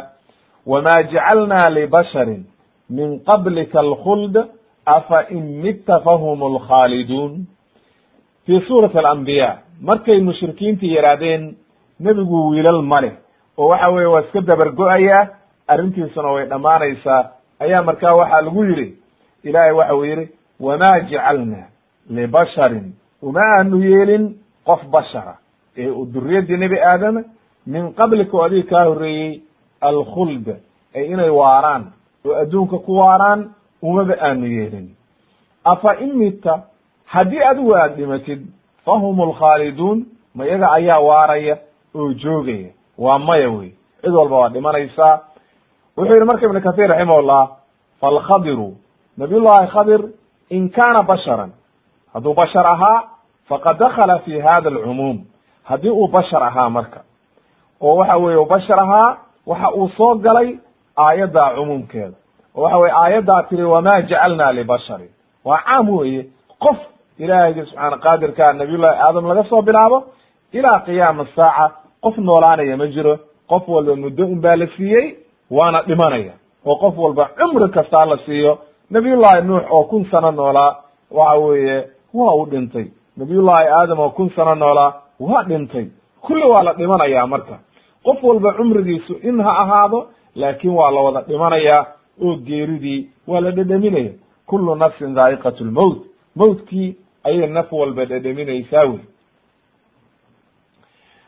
wma jacalna libasharin min qablika alkhuld afa in mitta fahum lkhaaliduun fi suurati alambiya markay mushrikiintii yidhaahdeen nebigu wiilal male oo waxa weye waa iska dabargo-ayaa arrintiisuna way dhammaanaysaa. Ayaa markaa waxaa lagu yidhi ilaahay waxa uu yidhi wama jacalna libasharin. Uma aanu yeelin qof bashara ee duriyadii nebi aadama min qablika adiga kaa horreeyey alkhulda ay inay waaraan oo adduunka ku waaraan umaba aanu yeelin. Afa in midta haddii adigu aad dhimatid fahum lkhaaliduun ma iyaga ayaa waaraya oo joogaya. Waa maya wey. Cid walba waa dhimanaysaa. Wuxuu yihi marka ibnu kathir raximahullah falkhadiru nabiyullahi khadir in kaana basharan. Hadduu bashar ahaa faqad dakala fi hada alcumuum haddii uu bashar ahaa marka oo waxa weye bashar ahaa waxa uu soo galay aayaddaa cumuumkeeda. oo waxa weye aayaddaa tiri wama jacalna libasharin waa caam weye qof ilaahayga subxaana qaadirka nabiyullahi aadam laga soo bilaabo ilaa qiyaama saaca qof noolaanaya ma jiro. Qof walba muddo un baa la siiyey waana dhimanaya. Oo qof walba cumri kastaa la siiyo. Nabiyullahi nuux oo kun sano noolaa waxa weeye waa uu dhintay. Nabiyullahi aadam oo kun sano noolaa waa dhintay. Kulli waa la dhimanaya marka qof walba cumrigiisu in ha ahaado laakin waa la wada dhimanayaa oo geeridii waa la dhedheminaya kullu nafsin dhaa'iqat lmowt mowtkii ayay naf walba dhedheminaysaa wey.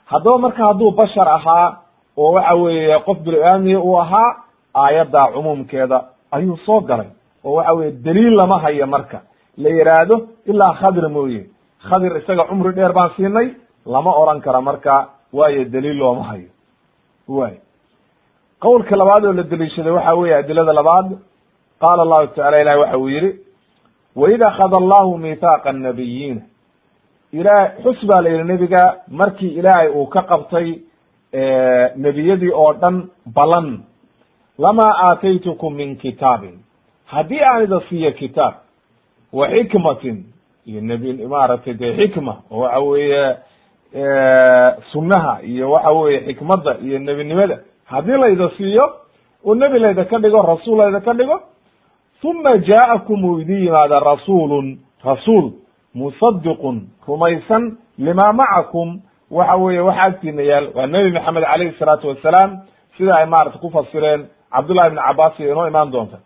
Haddaba marka hadduu bashar ahaa oo waxa weeye qof bini-aadmiya uu ahaa aayaddaa cumuumkeeda ayuu soo galay oo waxa weye daliil lama hayo marka. La yidhaahdo ilaa khadir mooye. Khadir isaga cumri dheer baan siinay lama oran karo marka waayo daliil looma hayo way. Qowlka labaad oo la deliishaday waxa weye adilada labaad qaala allahu tacala ilahi waxa uu yihi waid akhada allahu mithaaqa annabiyiina ilaah xus baa la yihi nebiga markii ilaahay uu ka qabtay nebiyadii oo dhan balan lamaa aataytukum min kitaabin. Haddii aan ida siiyo kitaab wa xikmatin iyo nebi maaragtay dee xikma oo waxa weeye sunnaha iyo waxa weeye xikmadda iyo nebinimada. Haddii layda siiyo oo nebi layda ka dhigo rasuul layda ka dhigo uma jaa'akum uu idin yimaada rasuulun rasuul musadiqun rumaysan lima macakum waxa weeye waxa agtiina yaal waa nebi maxamed calayhi salaatu wasalaam sida ay maarata ku fasireen cabdullahi ibn cabbaas iyo inoo imaan doonta.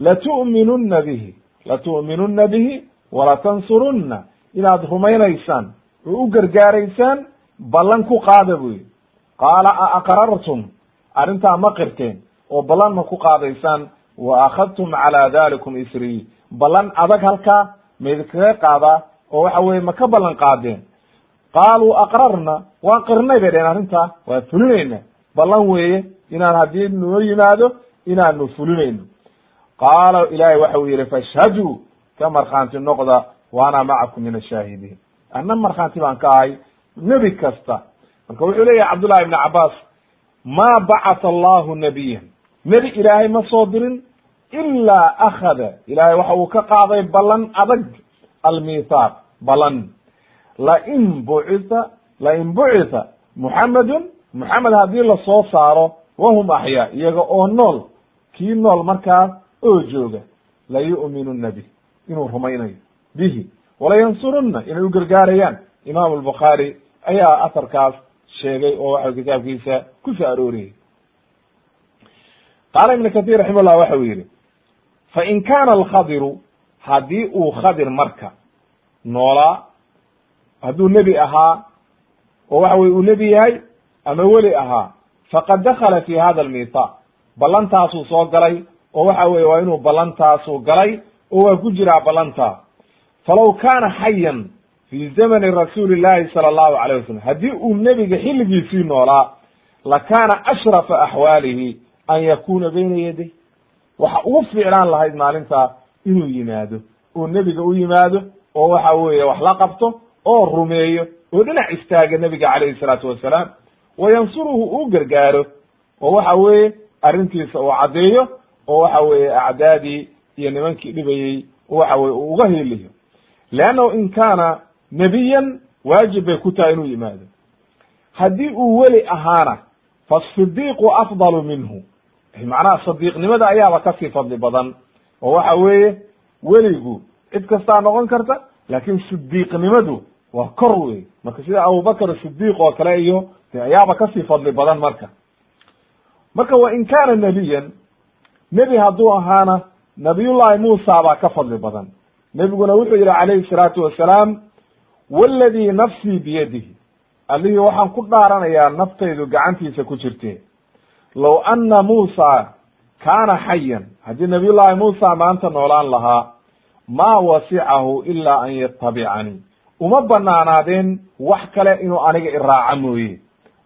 Latu'minunna bihi latu'minunna bihi walatansurunna inaad rumaynaysaan oo u gargaaraysaan ballan ku qaada buu yihi qaala a aqrartum? Arrintaa ma qirteen oo ballan ma ku qaadaysaan? Wa akhadtum calaa dalikum isrii. Ballan adag halkaa maydinkaga qaadaa oo waxa weye ma ka ballan qaadeen. Qaaluu aqrarna? Waan qirnay bay dheheen arrintaa. Waa fulinayna. Ballan weeye inaan haddii noo yimaado inaanu fulinayno. Qaala ilaahay waxa uu yihi fashhaduu ka markhaanti noqda wa ana macakum min ashaahidiin anna markhaanti baan ka ahay nebi kasta marka wuxuu leeyahay cabdullahi ibni cabaas ma bacata allahu nabiyan nebi ilaahay ma soo dirin ilaa akhada ilaahay waxa uu ka qaaday ballan adag almithaaq balan lain bucitha lain bucitha muxamedun muxamed haddii la soo saaro wahum axyaa iyaga oo nool kii nool markaas oo jooga la yu'minuna bih inuu rumaynayo bihi walayansurunna inay u gargaarayaan. Imaamu albukhaari ayaa asarkaas sheegay oo waxa kitaabkiisa ku soo arooriyey. Qaala ibnu kathir raximahullah waxa uu yihi fain kana alkhadiru haddii uu khadir marka noolaa hadduu nebi ahaa oo waxa weye uu nebi yahay ama weli ahaa faqad dakala fi hada almithaaq ballantaasuu soo galay oo waxa weye waa inuu ballantaasu galay oo waa ku jiraa ballantaa falaw kaana xayan fi zamani rasuuli llahi sala allahu alayh wasalam haddii uu nebiga xilligiisii noolaa lakaana ashrafa axwaalihi an yakuna bayna yaday. Waxa ugu fiicnaan lahayd maalintaa inuu yimaado oo nebiga u yimaado oo waxa weeye wax la qabto oo rumeeyo oo dhinac istaaga nebiga calayhi salaatu wasalaam. Wayansuruhu uu gargaaro oo waxa weeye arrintiisa uu caddeeyo oo waxa weeye acdaadii iyo nimankii dhibayey waxa weye uga heliyo leannahu in kaana nebiyan waajib bay ku tahay inuu yimaado haddii uu weli ahaana fasidiiqu afdalu minhu macnaha sadiiqnimada ayaaba ka sii fadli badan oo waxa weeye weligu cid kastaa noqon karta laakin sidiiqnimadu waa kor wey marka sida abubakr sidiiq oo kale iyo ayaaba ka sii fadli badan marka marka wa in kana nebiyan nebi hadduu ahaana nabiyullahi muusa baa ka fadli badan nebiguna wuxuu yihi calayhi salaatu wasalaam waladii nafsii biyadihi. Allihii waxaan ku dhaaranayaa naftaydu gacantiisa ku jirte low anna muusa kaana xayan haddii nabiyullahi muusa maanta noolaan lahaa maa wasicahu ilaa an yatabicanii uma banaanaadeen wax kale inuu aniga iraaca mooye.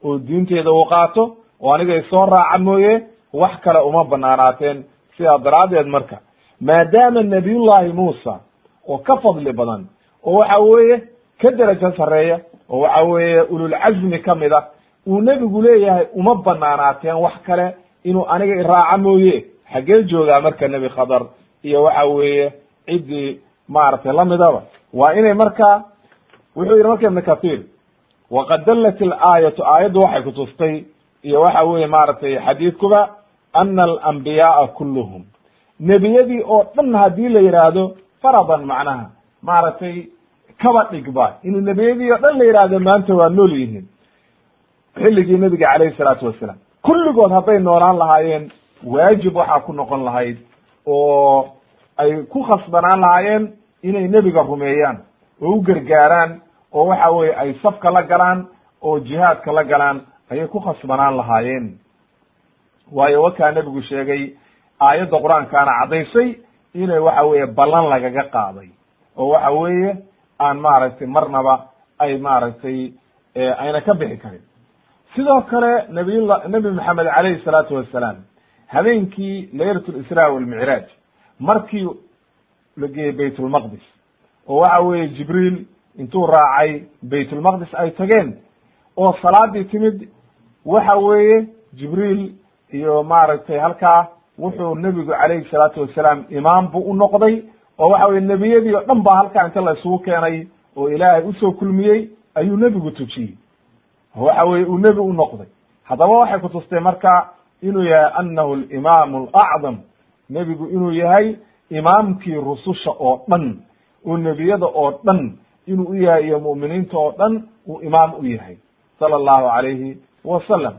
Oo diinteeda uu qaato oo aniga isoo raaca mooye wax kale uma banaanaateen sidaa daraaddeed marka maadaama nabiyullahi muusa oo ka fadli badan oo waxa weeye ka derajo sarreeya oo waxa weeye ululcazmi ka mid ah uu nebigu leeyahay uma banaanaateen wax kale inuu aniga iraaca mooye. Xaggee joogaa marka nebi khadar iyo waxa weeye ciddii maaragtay lamidaba waa inay markaa wuxuu yihi marka ibn kathir waqad dallat ilaayatu aayaddu waxay kutustay iyo waxa weye maaragtay xadiidkuba ana alambiyaaa kulluhum. Nebiyadii oo dhan haddii la yidhaahdo faradan macnaha. Maaragtay kaba dhigba inuu nebiyadii oo dhan la yidhaahdo maanta waa nool yihiin. Xilligii nebiga calayhi salaatu wasalaam. Kulligood hadday noolaan lahaayeen waajib waxaa ku noqon lahayd oo ay ku khasbanaan lahaayeen inay nebiga rumeeyaan oo u gargaaraan oo waxa weye ay safka la galaan oo jihaadka la galaan ayay ku khasbanaan lahaayeen. Waayo wakaa nebigu sheegay aayadda qur'aankaana caddaysay inay waxa weeye ballan lagaga qaaday. oo waxa weeye aan maaragtay marnaba ay maaragtay ayna ka bixi karin. Sidoo kale nabiyla nebi maxamed calayhi salaatu wasalaam habeenkii laylat lisraa walmicraaj markii la geeyey baytulmaqdis oo waxa weeye jibriil intuu raacay baytulmaqdis ay tageen oo salaadii timid waxa weeye jibriil iyo maaragtay halkaa wuxuu nebigu calayhi salaatu wasalaam imaam buu u noqday oo waxa weye nebiyadii oo dhan baa halkaa inta la isugu keenay oo ilaahay u soo kulmiyey ayuu nebigu tujiyey. Waxa weye uu nebi u noqday. Haddaba waxay kutustay marka inuu yahay anahu alimaamu alacdam nebigu inuu yahay imaamkii rususha oo dhan oo nebiyada oo dhan inuu u yahay iyo mu'miniinta oo dhan uu imaam u yahay sala allahu alayhi wasalam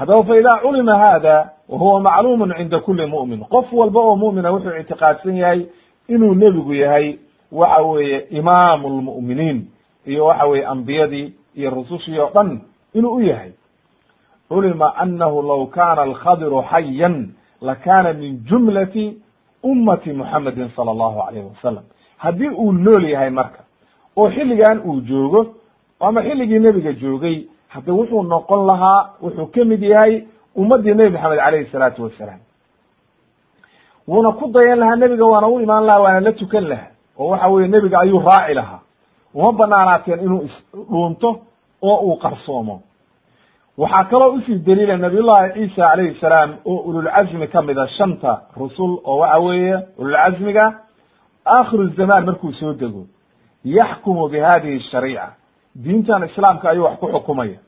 haddaba fa idaa culima hada wa huwa macluumun cinda kuli mu'min. Qof walba oo mu'mina wuxuu ictiqaadsan yahay inuu nebigu yahay waxa weeye imaamu lmu'miniin iyo waxa weye ambiyadii iyo rusushii oo dhan inuu u yahay. Culima anahu law kana alkhadiru xayan lakana min jumlati ummati muxamedin sala allahu alayhi wasalam haddii uu nool yahay marka oo xilligan uu joogo ama xilligii nebiga joogay hadda wuxuu noqon lahaa wuxuu ka mid yahay ummaddii nebi maxamed calayhi salaatu wasalaam. Wuuna ku dayan lahaa nebiga waana u imaan lahaa waana la tukan lahaa. Oo waxa weye nebiga ayuu raaci lahaa. Uma banaanaateen inuu isdhuunto oo uu qarsoomo. Waxaa kaloo u sii daliila nabiyullahi ciisa calayhi salaam oo ululcazmi ka mida shanta rusul oo waxa weeye ululcazmiga aakhiru zamaan markuu soo dego yaxkumu bi hadihi shariica diintan islaamka ayuu wax ku xukumaya.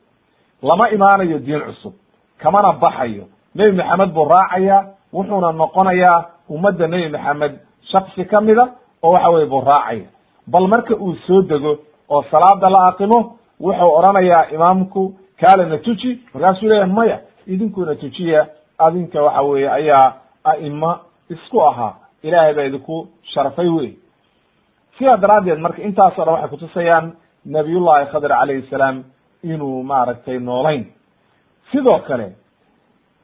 Lama imaanayo diin cusub. Kamana baxayo. Nebi maxamed buu raacaya wuxuuna noqonayaa ummadda nebi maxamed shaksi ka mida oo waxa weye buu raacaya. Bal marka uu soo dego oo salaada la aqimo wuxuu odhanayaa imaamku kaalena tuji. Markaasuu leeyahy maya idinkuna tujiya. Adinka waxa weeye ayaa a'imo isku ahaa. Ilaahay baa idinku sharfay wey sidaa daraaddeed marka intaasoo dhan waxay kutusayaan nabiyullahi khadr calayhi salaam inuu maaragtay noolayn. Sidoo kale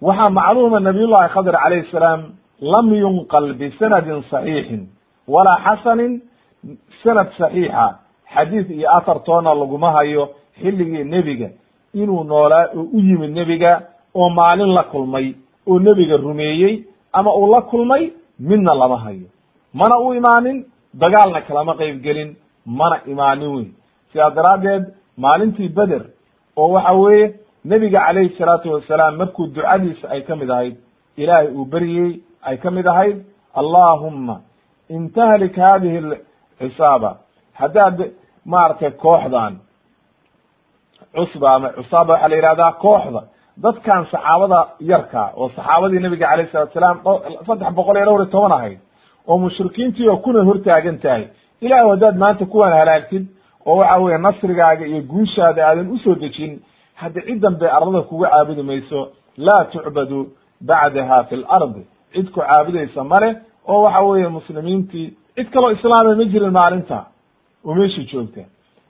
waxaa macluuma nabiyullahi khadr calayhi salaam lam yunqal bisanadin saxiixin walaa xasanin sanad saxiixa. Xadiid iyo athar toona laguma hayo xilligii nebiga. Inuu noolaa oo u yimid nebiga oo maalin la kulmay oo nebiga rumeeyey ama uu la kulmay midna lama hayo. Mana u imaanin dagaalna kalama qayb gelin mana imaanin weyn sidaa daraaddeed maalintii beder oo waxa weeye nebiga calayhi salaatu wasalaam markuu ducadiisa ay ka mid ahayd ilaahay uu beryey ay ka mid ahayd allahumma intahlik hadihi lcisaaba. Haddaad maaragtay kooxdan cusba ama cusaaba waxaa la yihahdaa kooxda dadkan saxaabada yarka oo saxaabadii nabiga calayh salatu salaam saddex boqol iyo dhowr iyo toban ahayd oo mushrikiintii oo kuna hortaagan tahay ilahu haddaad maanta kuwan halaagtid oo waxa weye nasrigaaga iyo guushaada aadan u soo dejin hadda cid dambe ardada kuga caabudi mayso laa tucbadu bacdaha fi lardi cid ku caabudaysa male oo waxa weeye muslimiintii cid kaloo islaama ma jirin maalinta. Oo meeshii joogta.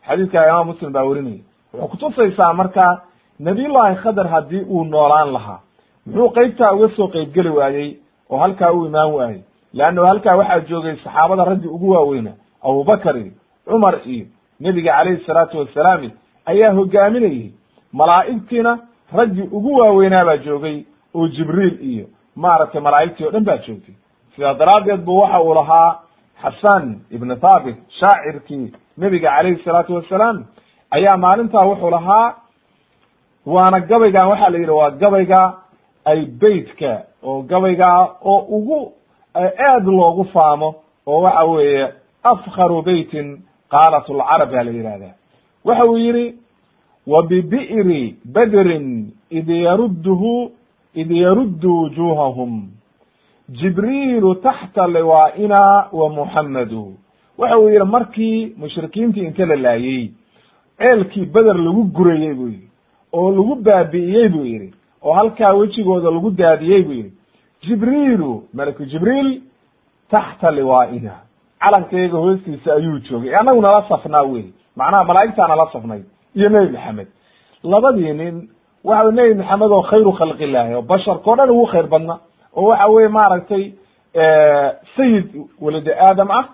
Xadiidka imaam muslim baa werinaya wuxuu kutusaysaa marka nabiyullahi khadar haddii uu noolaan lahaa muxuu qeybtaa uga soo qeybgeli waayey oo halkaa u imaan waayey. Leanno halkaa waxaa joogay saxaabada raggi ugu waaweyna abubakar iyo cumar iyo nebiga calayhi salaatu wasalaami ayaa hogaaminayay. Malaa'igtiina raggii ugu waaweynaa baa joogay oo jibriil iyo maaragtay malaa'igtii o dhan baa joogtay. Sidaa daraaddeed bu waxa uu lahaa xasan ibnu thaabit shaacirkii nebiga calayhi salaatu wasalaam ayaa maalintaa wuxuu lahaa waana gabaygan waxaa la yidhi waa gabayga ay beytka oo gabaygaa oo ugu aad loogu faamo oo waxa weeye afkaru beytin qaalat lcarab baa la yihahda waxa uu yihi wa bibi'ri badrin id yarudhu id yaruddu wujuhahum jibriilu taxta liwaa'ina wa muxammadu waxa uu yihi markii mushrikiintii inta la laayey ceelkii beder lagu gurayey buu yihi oo lagu baabi'iyey buu yihi oo halkaa wejigooda lagu daadiyey buu yihi jibriilu malaku jibriil taxta liwaa'ina calankayga hoostiisa ayuu joogay. Annagu nala safnaa wey macnaha malaa'igtaa nala safnay. Iyo nebi maxamed. Labadii nin waxa nebi maxamed oo khayru khalqi illaahi oo basharka dhan ugu khayr badna oo waxa weye maaragtay sayid waladi aadam ah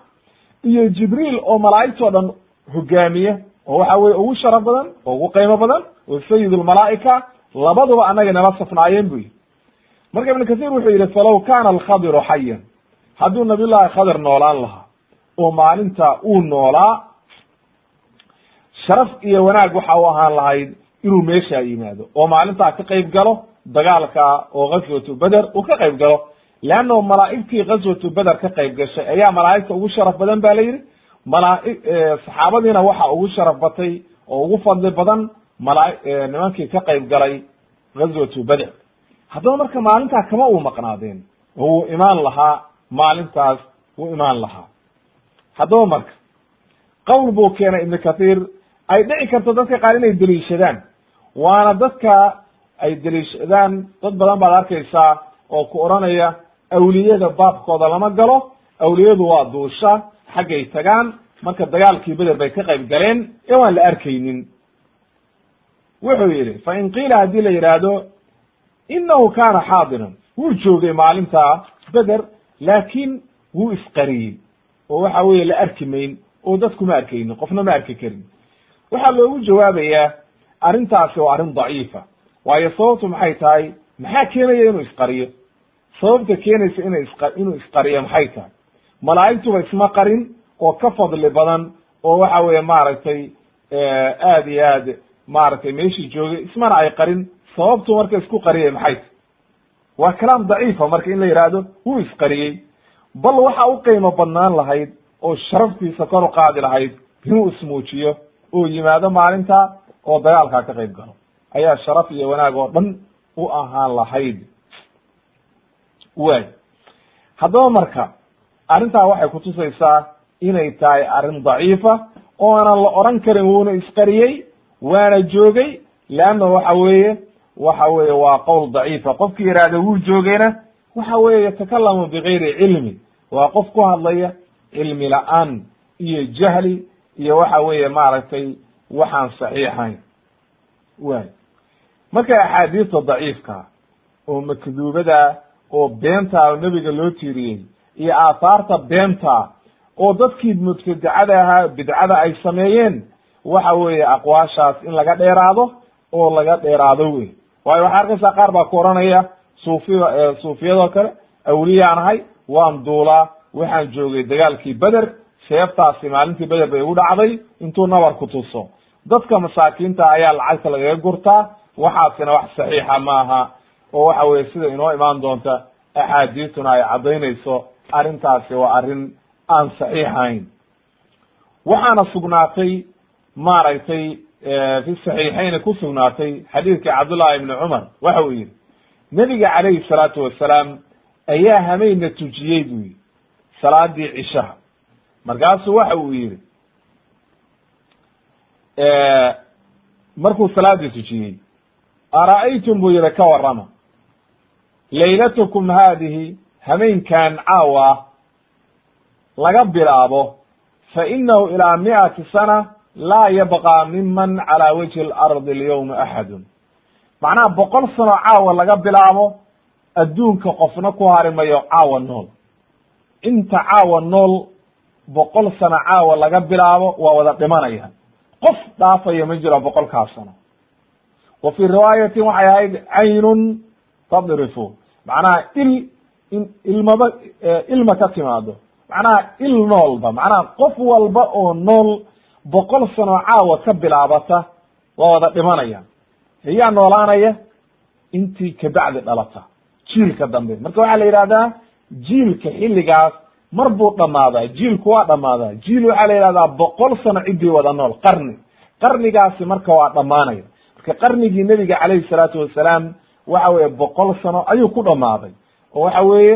iyo jibriil oo malaa'igtao dhan hogaamiye oo waxa weye ugu sharaf badan oo ugu qiimo badan oo sayid lmalaa'ika labaduba annaga nala safnaayeen bu yihi marka ibn kathir wuxuu yihi falow kana alkhadiru xayan hadduu nabiy llahi khadir noolaan lahaa oo maalinta uu noolaa sharaf iyo wanaag waxa u ahaan lahayd inuu meeshaa yimaado. Oo maalintaa ka qayb galo dagaalka oo ghaswatu beder uu ka qayb galo. Leanno malaa'igtii ghaswatu beder ka qayb gashay ayaa malaa'igta ugu sharaf badan ba la yidhi. Malaa- saxaabadiina waxa ugu sharaf batay oo ugu fadli badan mala nimankii ka qayb galay ghaswatu beder haddaba marka maalintaa kama uu maqnaadeen? Oo wuu imaan lahaa maalintaas wuu imaan lahaa haddaba marka qowl buu keenay ibnu kathiir ay dhici karto dadka qaar inay deliishadaan waana dadka ay deliishadaan dad badan baad arkaysaa oo ku odhanaya awliyada baabkooda lama galo awliyadu waa duusha xaggay tagaan marka dagaalkii beder bay ka qayb galeen ee waan la arkaynin. Wuxuu yidhi fa in qiila haddii la yidhaahdo inahu kana xaadiran wuu joogay maalintaa beder laakiin wuu isqariyey oo waxa weye la arki mayn oo dadku ma arkaynin qofna ma arki karin. Waxaa loogu jawaabayaa arrintaasi waa arrin daciifa waayo sababtu maxay tahay? Maxaa keenaya inuu isqariyo? Sababta keenaysa ina isqa inuu isqariyo maxay tahay? Malaa'igtuba isma qarin oo ka fadli badan oo waxa weeye maaragtay aad iyo aad maaragtay meeshii joogay ismana ay qarin. Sababtu marka isku qariyay maxay? Tahy waa kalaam daciifa marka in la yidhaahdo wuu isqariyey bal waxa u qiimo badnaan lahayd oo sharaftiisa kor u qaadi lahayd inuu ismuujiyo oo yimaado maalinta oo dagaalkaa ka qayb galo. Ayaa sharaf iyo wanaag oo dhan u ahaan lahayd. Way haddaba marka arrintaa waxay kutusaysaa inay tahay arrin daciifa oo aanan la odhan karin wuuna isqariyey waana joogay leanna waxa weeye waxa weeye waa qowl daciifa. Qofki yihahda wuu joogayna waxa weeye yatakalamu bigayri cilmi waa qof ku hadlaya cilmi la'aan iyo jahli iyo waxa weeye maaragtay waxaan saxiixayn. Way marka axaadiista daciifka oo makduubada oo beenta nebiga loo tiiriyey iyo aahaarta beenta oo dadkii mubtadicada ahaa bidcada ay sameeyeen waxa weeye aqwaashaas in laga dheeraado oo laga dheeraado wey waayo waxaa arkaysaa qaar baa ku oranaya suufiya suufiyadoo kale awliyaan ahay waan duulaa waxaan joogay dagaalkii beder seeftaasi maalintii beder bay igu dhacday intuu nabar ku tuso. Dadka masaakiinta ayaa lacagta lagaga gurtaa waxaasina wax saxiixa maaha oo waxa weye sida inoo imaan doonta axaadiistuna ay caddaynayso arrintaasi waa arrin aan saxiixayn waxaana sugnaatay maaragtay fi saxiixayni ku sugnaatay xadiidkii cabdullahi ibni cumar. Waxa uu yihi nebiga calayhi salaatu wasalaam ayaa hamayna tujiyey buu yihi salaadii cishaha markaasuu waxa uu yihi markuu salaadii tujiyey ara'aytum buu yihi ka warrama. Laylatukum haadihi hameenkan caawa laga bilaabo fa inahu ilaa mi'ati sana laa yabqa miman calaa wajhi alardi alyawma axadun macnaha boqol sano caawa laga bilaabo adduunka qofna ku hari mayo caawa nool. Inta caawa nool boqol sano caawa laga bilaabo waa wada dhimanaya. Qof dhaafaya ma jiro boqolkaas sano. Wa fii riwaayatin waxay ahayd caynun tadrifu. Macnaha il ilmaba ilma ka timaado. Macnaha il noolba macnaha qof walba oo nool boqol sano caawa ka bilaabata waa wada dhimanaya. Ayaa noolaanaya intii kabacdi dhalata jiilka dambe. Marka waxaa la yidhahdaa jiilka xilligaas mar buu dhammaadaa jiilku waa dhammaadaa jiil waxaa la yidhahdaa boqol sano ciddii wada nool qarni. Qarnigaasi marka waa dhammaanaya. Marka qarnigii nebiga calayhi salaatu wasalaam waxa weeye boqol sano ayuu ku dhammaaday oo waxa weeye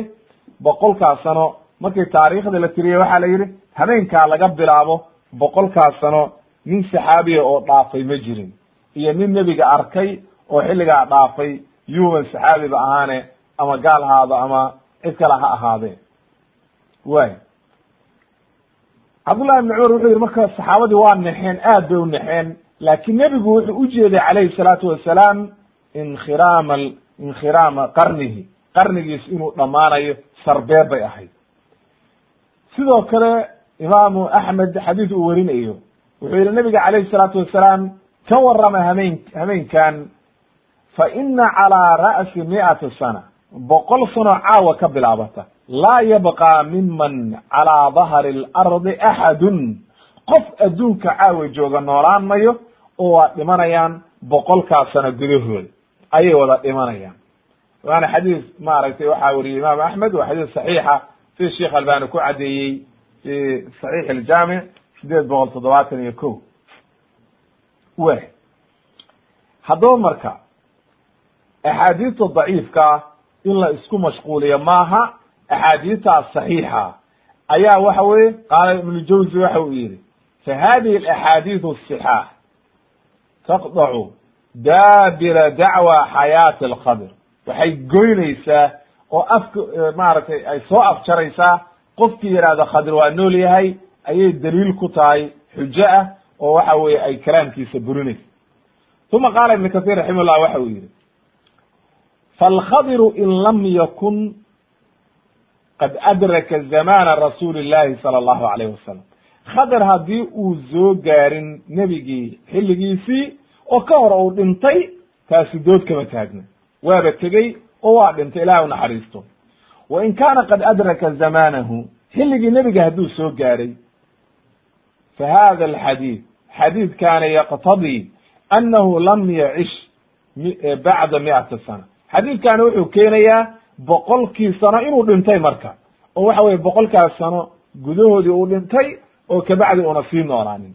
boqolkaas sano markii taariikhda la tiriyey waxaa la yidhi habeenkaa laga bilaabo boqolkaas sano nin saxaabiya oo dhaafay ma jirin. Iyo nin nebiga arkay oo xilligaa dhaafay yuuban saxaabiba ahaane ama gaal haado ama cid kale ha ahaadee way cabdullahi ibni cumar wuxuu yihi marka saxaabadii waa nexeen aad bay u nexeen laakiin nebigu wuxuu u jeeday calayhi salaatu wasalaam inkhiraama inkhiraama qarnihi qarnigiis inuu dhammaanayo sarbeeb bay ahayd. Sidoo kale imaamu axmed xadiis uu werinayo wuxuu yihi nabiga calayhi salaatu wasalaam ka warrama hameen hameenkan fa ina calaa ra'si mi'ati sana boqol sano caawa ka bilaabata. Laa yabqa miman calaa dahri alardi axadun qof adduunka caawa jooga noolaan mayo oo waa dhimanayaan boqolkaas sano gudahooda ayay wada dhimanayaan. Waana xadiis maaragtay waxaa weriyey imaamu axmed waa xadiis saxiixa. Si sheekh albani ku caddeeyey fi saxiix aljaamic sideed boqol toddobaatan iyo ko w haddaba marka axaadiista daciifka in la isku mashquuliyo maaha axaadiistaas saxiixa. Ayaa waxa weye qaala ibnu jawzi waxa uu yihi fa hadihi alaxaadiis asixaax taqdacu daabira dacwa xayaati alkhabr waxay goynaysaa oo afka maaragtay ay soo afjaraysaa qofkii yihahdo khadir waa nool yahay ayay daliil ku tahay xujo ah oo waxa weye ay kalaamkiisa burinaysa. Uma qaala ibn kathir raximah waxa uu yihi falkhadiru in lam yakun qad adraka zamana rasuuli llahi sala allahu alayh wasalam khadir haddii uu soo gaarin nebigii xilligiisii oo ka hor uu dhintay taasi dood kama taagna waaba tegey oo waa dhintay ilahay unaxariisto wa in kaana qad adraka zamanahu xilligii nebiga hadduu soo gaaray fa hada alxadiid xadiidkaana yaqtadii annahu lam yacish bacda mi'ati sana xadiidkaani wuxuu keenayaa boqolkii sano inuu dhintay marka. Oo waxa weye boqolkaas sano gudahoodii uu dhintay oo kabacdi una sii noolaanin.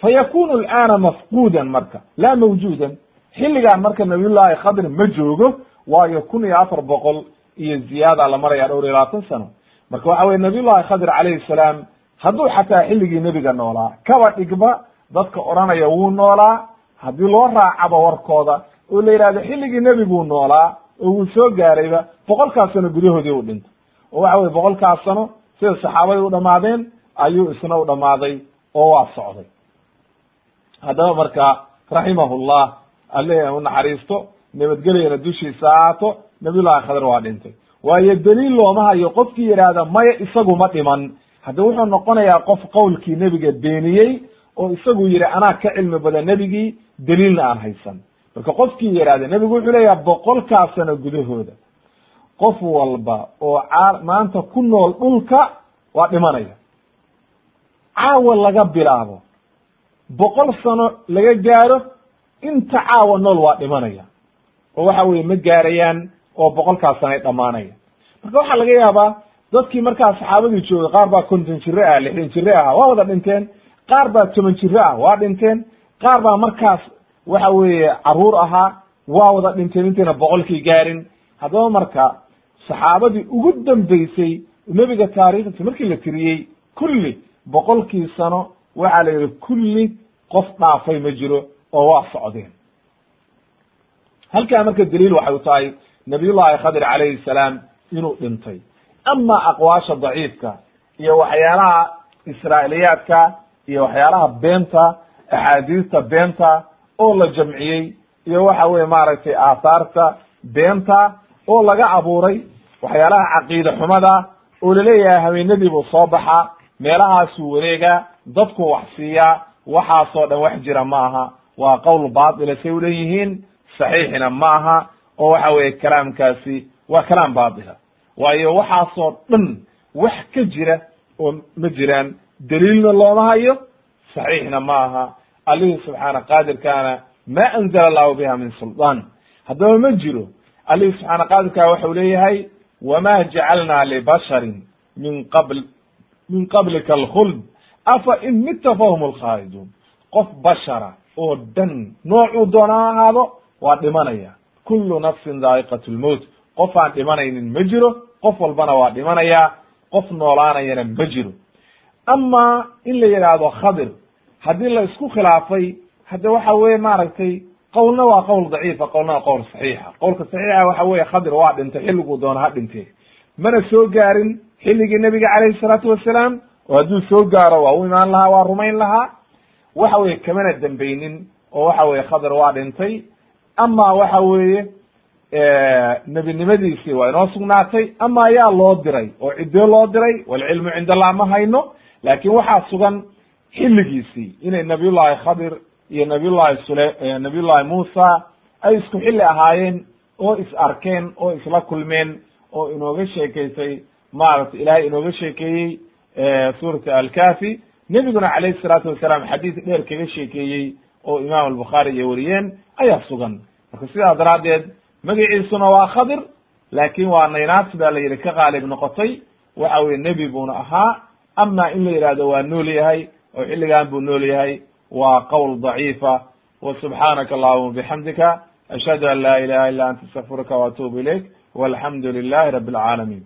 Fa yakunu alana mafquudan marka laa mawjuudan. Xilligaan marka nabiyullaahi khadr ma joogo waayo kun iyo afar boqol iyo ziyaada la maraya dhowr iyo labaatan sano. Marka waxa weye nabiyullahi khadr calayhi salaam hadduu xataa xilligii nebiga noolaa kaba dhigba dadka odhanaya wuu noolaa haddii loo raacaba warkooda oo la yidhahdo xilligii nebiguu noolaa oo wuu soo gaarayba boqolkaas sano gudahoodii u dhintay. Oo waxa weye boqolkaas sano sida saxaabadii u dhamaadeen ayuu isna u dhamaaday oo waa socday. Haddaba marka raximahullah alle u naxariisto nabadgelyana dushiisa ahaato nabiyullahi khadr waa dhintay. Waayo daliil looma hayo qofkii yidhaahda maya isagu ma dhiman. Hadda wuxuu noqonayaa qof qowlkii nebiga beeniyey oo isagu yidhi anaa ka cilmi badan nebigii daliilna aan haysan marka qofkii yidhahda nebigu wuxuu leeyaha boqolkaa sano gudahooda. Qof walba oo caa maanta ku nool dhulka waa dhimanaya. Caawa laga bilaabo. Boqol sano laga gaaro inta caawa nool waa dhimanaya. Oo waxa weye ma gaarayaan oo boqolkaas sana ay dhamaanaya marka waxaa laga yaabaa dadkii markaa saxaabadii joogay qaar baa konton jire ah lixdan jire ah waa wada dhinteen. Qaar baa toban jire ah waa dhinteen. Qaar baa markaas waxa weeye carruur ahaa waa wada dhinteen intayna boqolkii gaarin. Haddaba marka saxaabadii ugu dambeysay nebiga taariikhdiisa markii la tiriyey kulli boqolkii sano waxaa la yidhi kulli qof dhaafay ma jiro oo waa socdeen. Halkaa marka daliil waxay u tahay nabiyullahi khadir calayhi salaam inuu dhintay. Ama aqwaasha daciifka iyo waxyaalaha israa'iliyaadka iyo waxyaalaha beenta axaadiista beenta oo la jamciyey iyo waxa weye maaragtay aathaarta beenta oo laga abuuray waxyaalaha caqiide xumada oo la leeyahay haweenadii buu soo baxa meelahaasuu wareega dadku wax siiyaa waxaasoo dhan wax jira ma aha. Waa qowl baatila say uleeyihiin saxiixina ma aha oo waxa weye kalaamkaasi waa kalaam baatila. Waayo waxaasoo dhan wax ka jira oo ma jiraan daliilna looma hayo saxiixna ma aha allihii subxaana qaadirkaana ma anzala allahu biha min suldaan haddaba ma jiro. Allihii subxaana qaadirkaa waxau leeyahay wama jacalna libasharin min qabl min qablika alkhuld. Afa in mitta fahum alkhaaliduun qof bashara oo dhan noocuu doona ha ahaado waa dhimanaya. Kullu nafsin daa'iqat lmowt qof aan dhimanaynin ma jiro qof walbana waa dhimanayaa qof noolaanayana ma jiro. Ama in la yidhaahdo khadir haddii la isku khilaafay hadde waxa weye maaragtay qowlna waa qowl daciifa qowlna waa qowl saxiixa. Qowlka saxiixa waxa weye khadir waa dhintay xilliguu doona ha dhintee. Mana soo gaarin xilligii nebiga calayhi salaatu wasalaam oo hadduu soo gaaro waa u imaan lahaa waa rumayn lahaa waxa weye kamana dembeynin oo waxa weye khadir waa dhintay. Ama waxa weeye nebinimadiisii waa inoo sugnaatay ama ayaa loo diray oo ciddee loo diray walcilmu cind allah ma hayno laakin waxaa sugan xilligiisii inay nabiyullahi khadir iyo nabiyullahi sule nabiyullahi muusa ay isku xilli ahaayeen oo is arkeen oo isla kulmeen oo inooga sheekeysay maaragtay ilaahay inooga sheekeeyey suurata alkafi nebiguna calayhi salaatu wasalaam xadiis dheer kaga sheekeeyey oo imaam albukhaari iyo wariyeen ayaa sugan. Marka sidaa daraaddeed magaciisuna waa khadir laakin waa naynaasi baa la yidhi ka qaalib noqotay. Waxa weye nebi buuna ahaa. Ama in la yidhahdo waa nool yahay oo xilligan buu nool yahay waa qowl daciifa. Wa subxaanaka allahuma bixamdika ashhadu an laa ilaha illa anta astaqfiruka waatubu ilayk walxamdu lilahi rabi alcaalamiin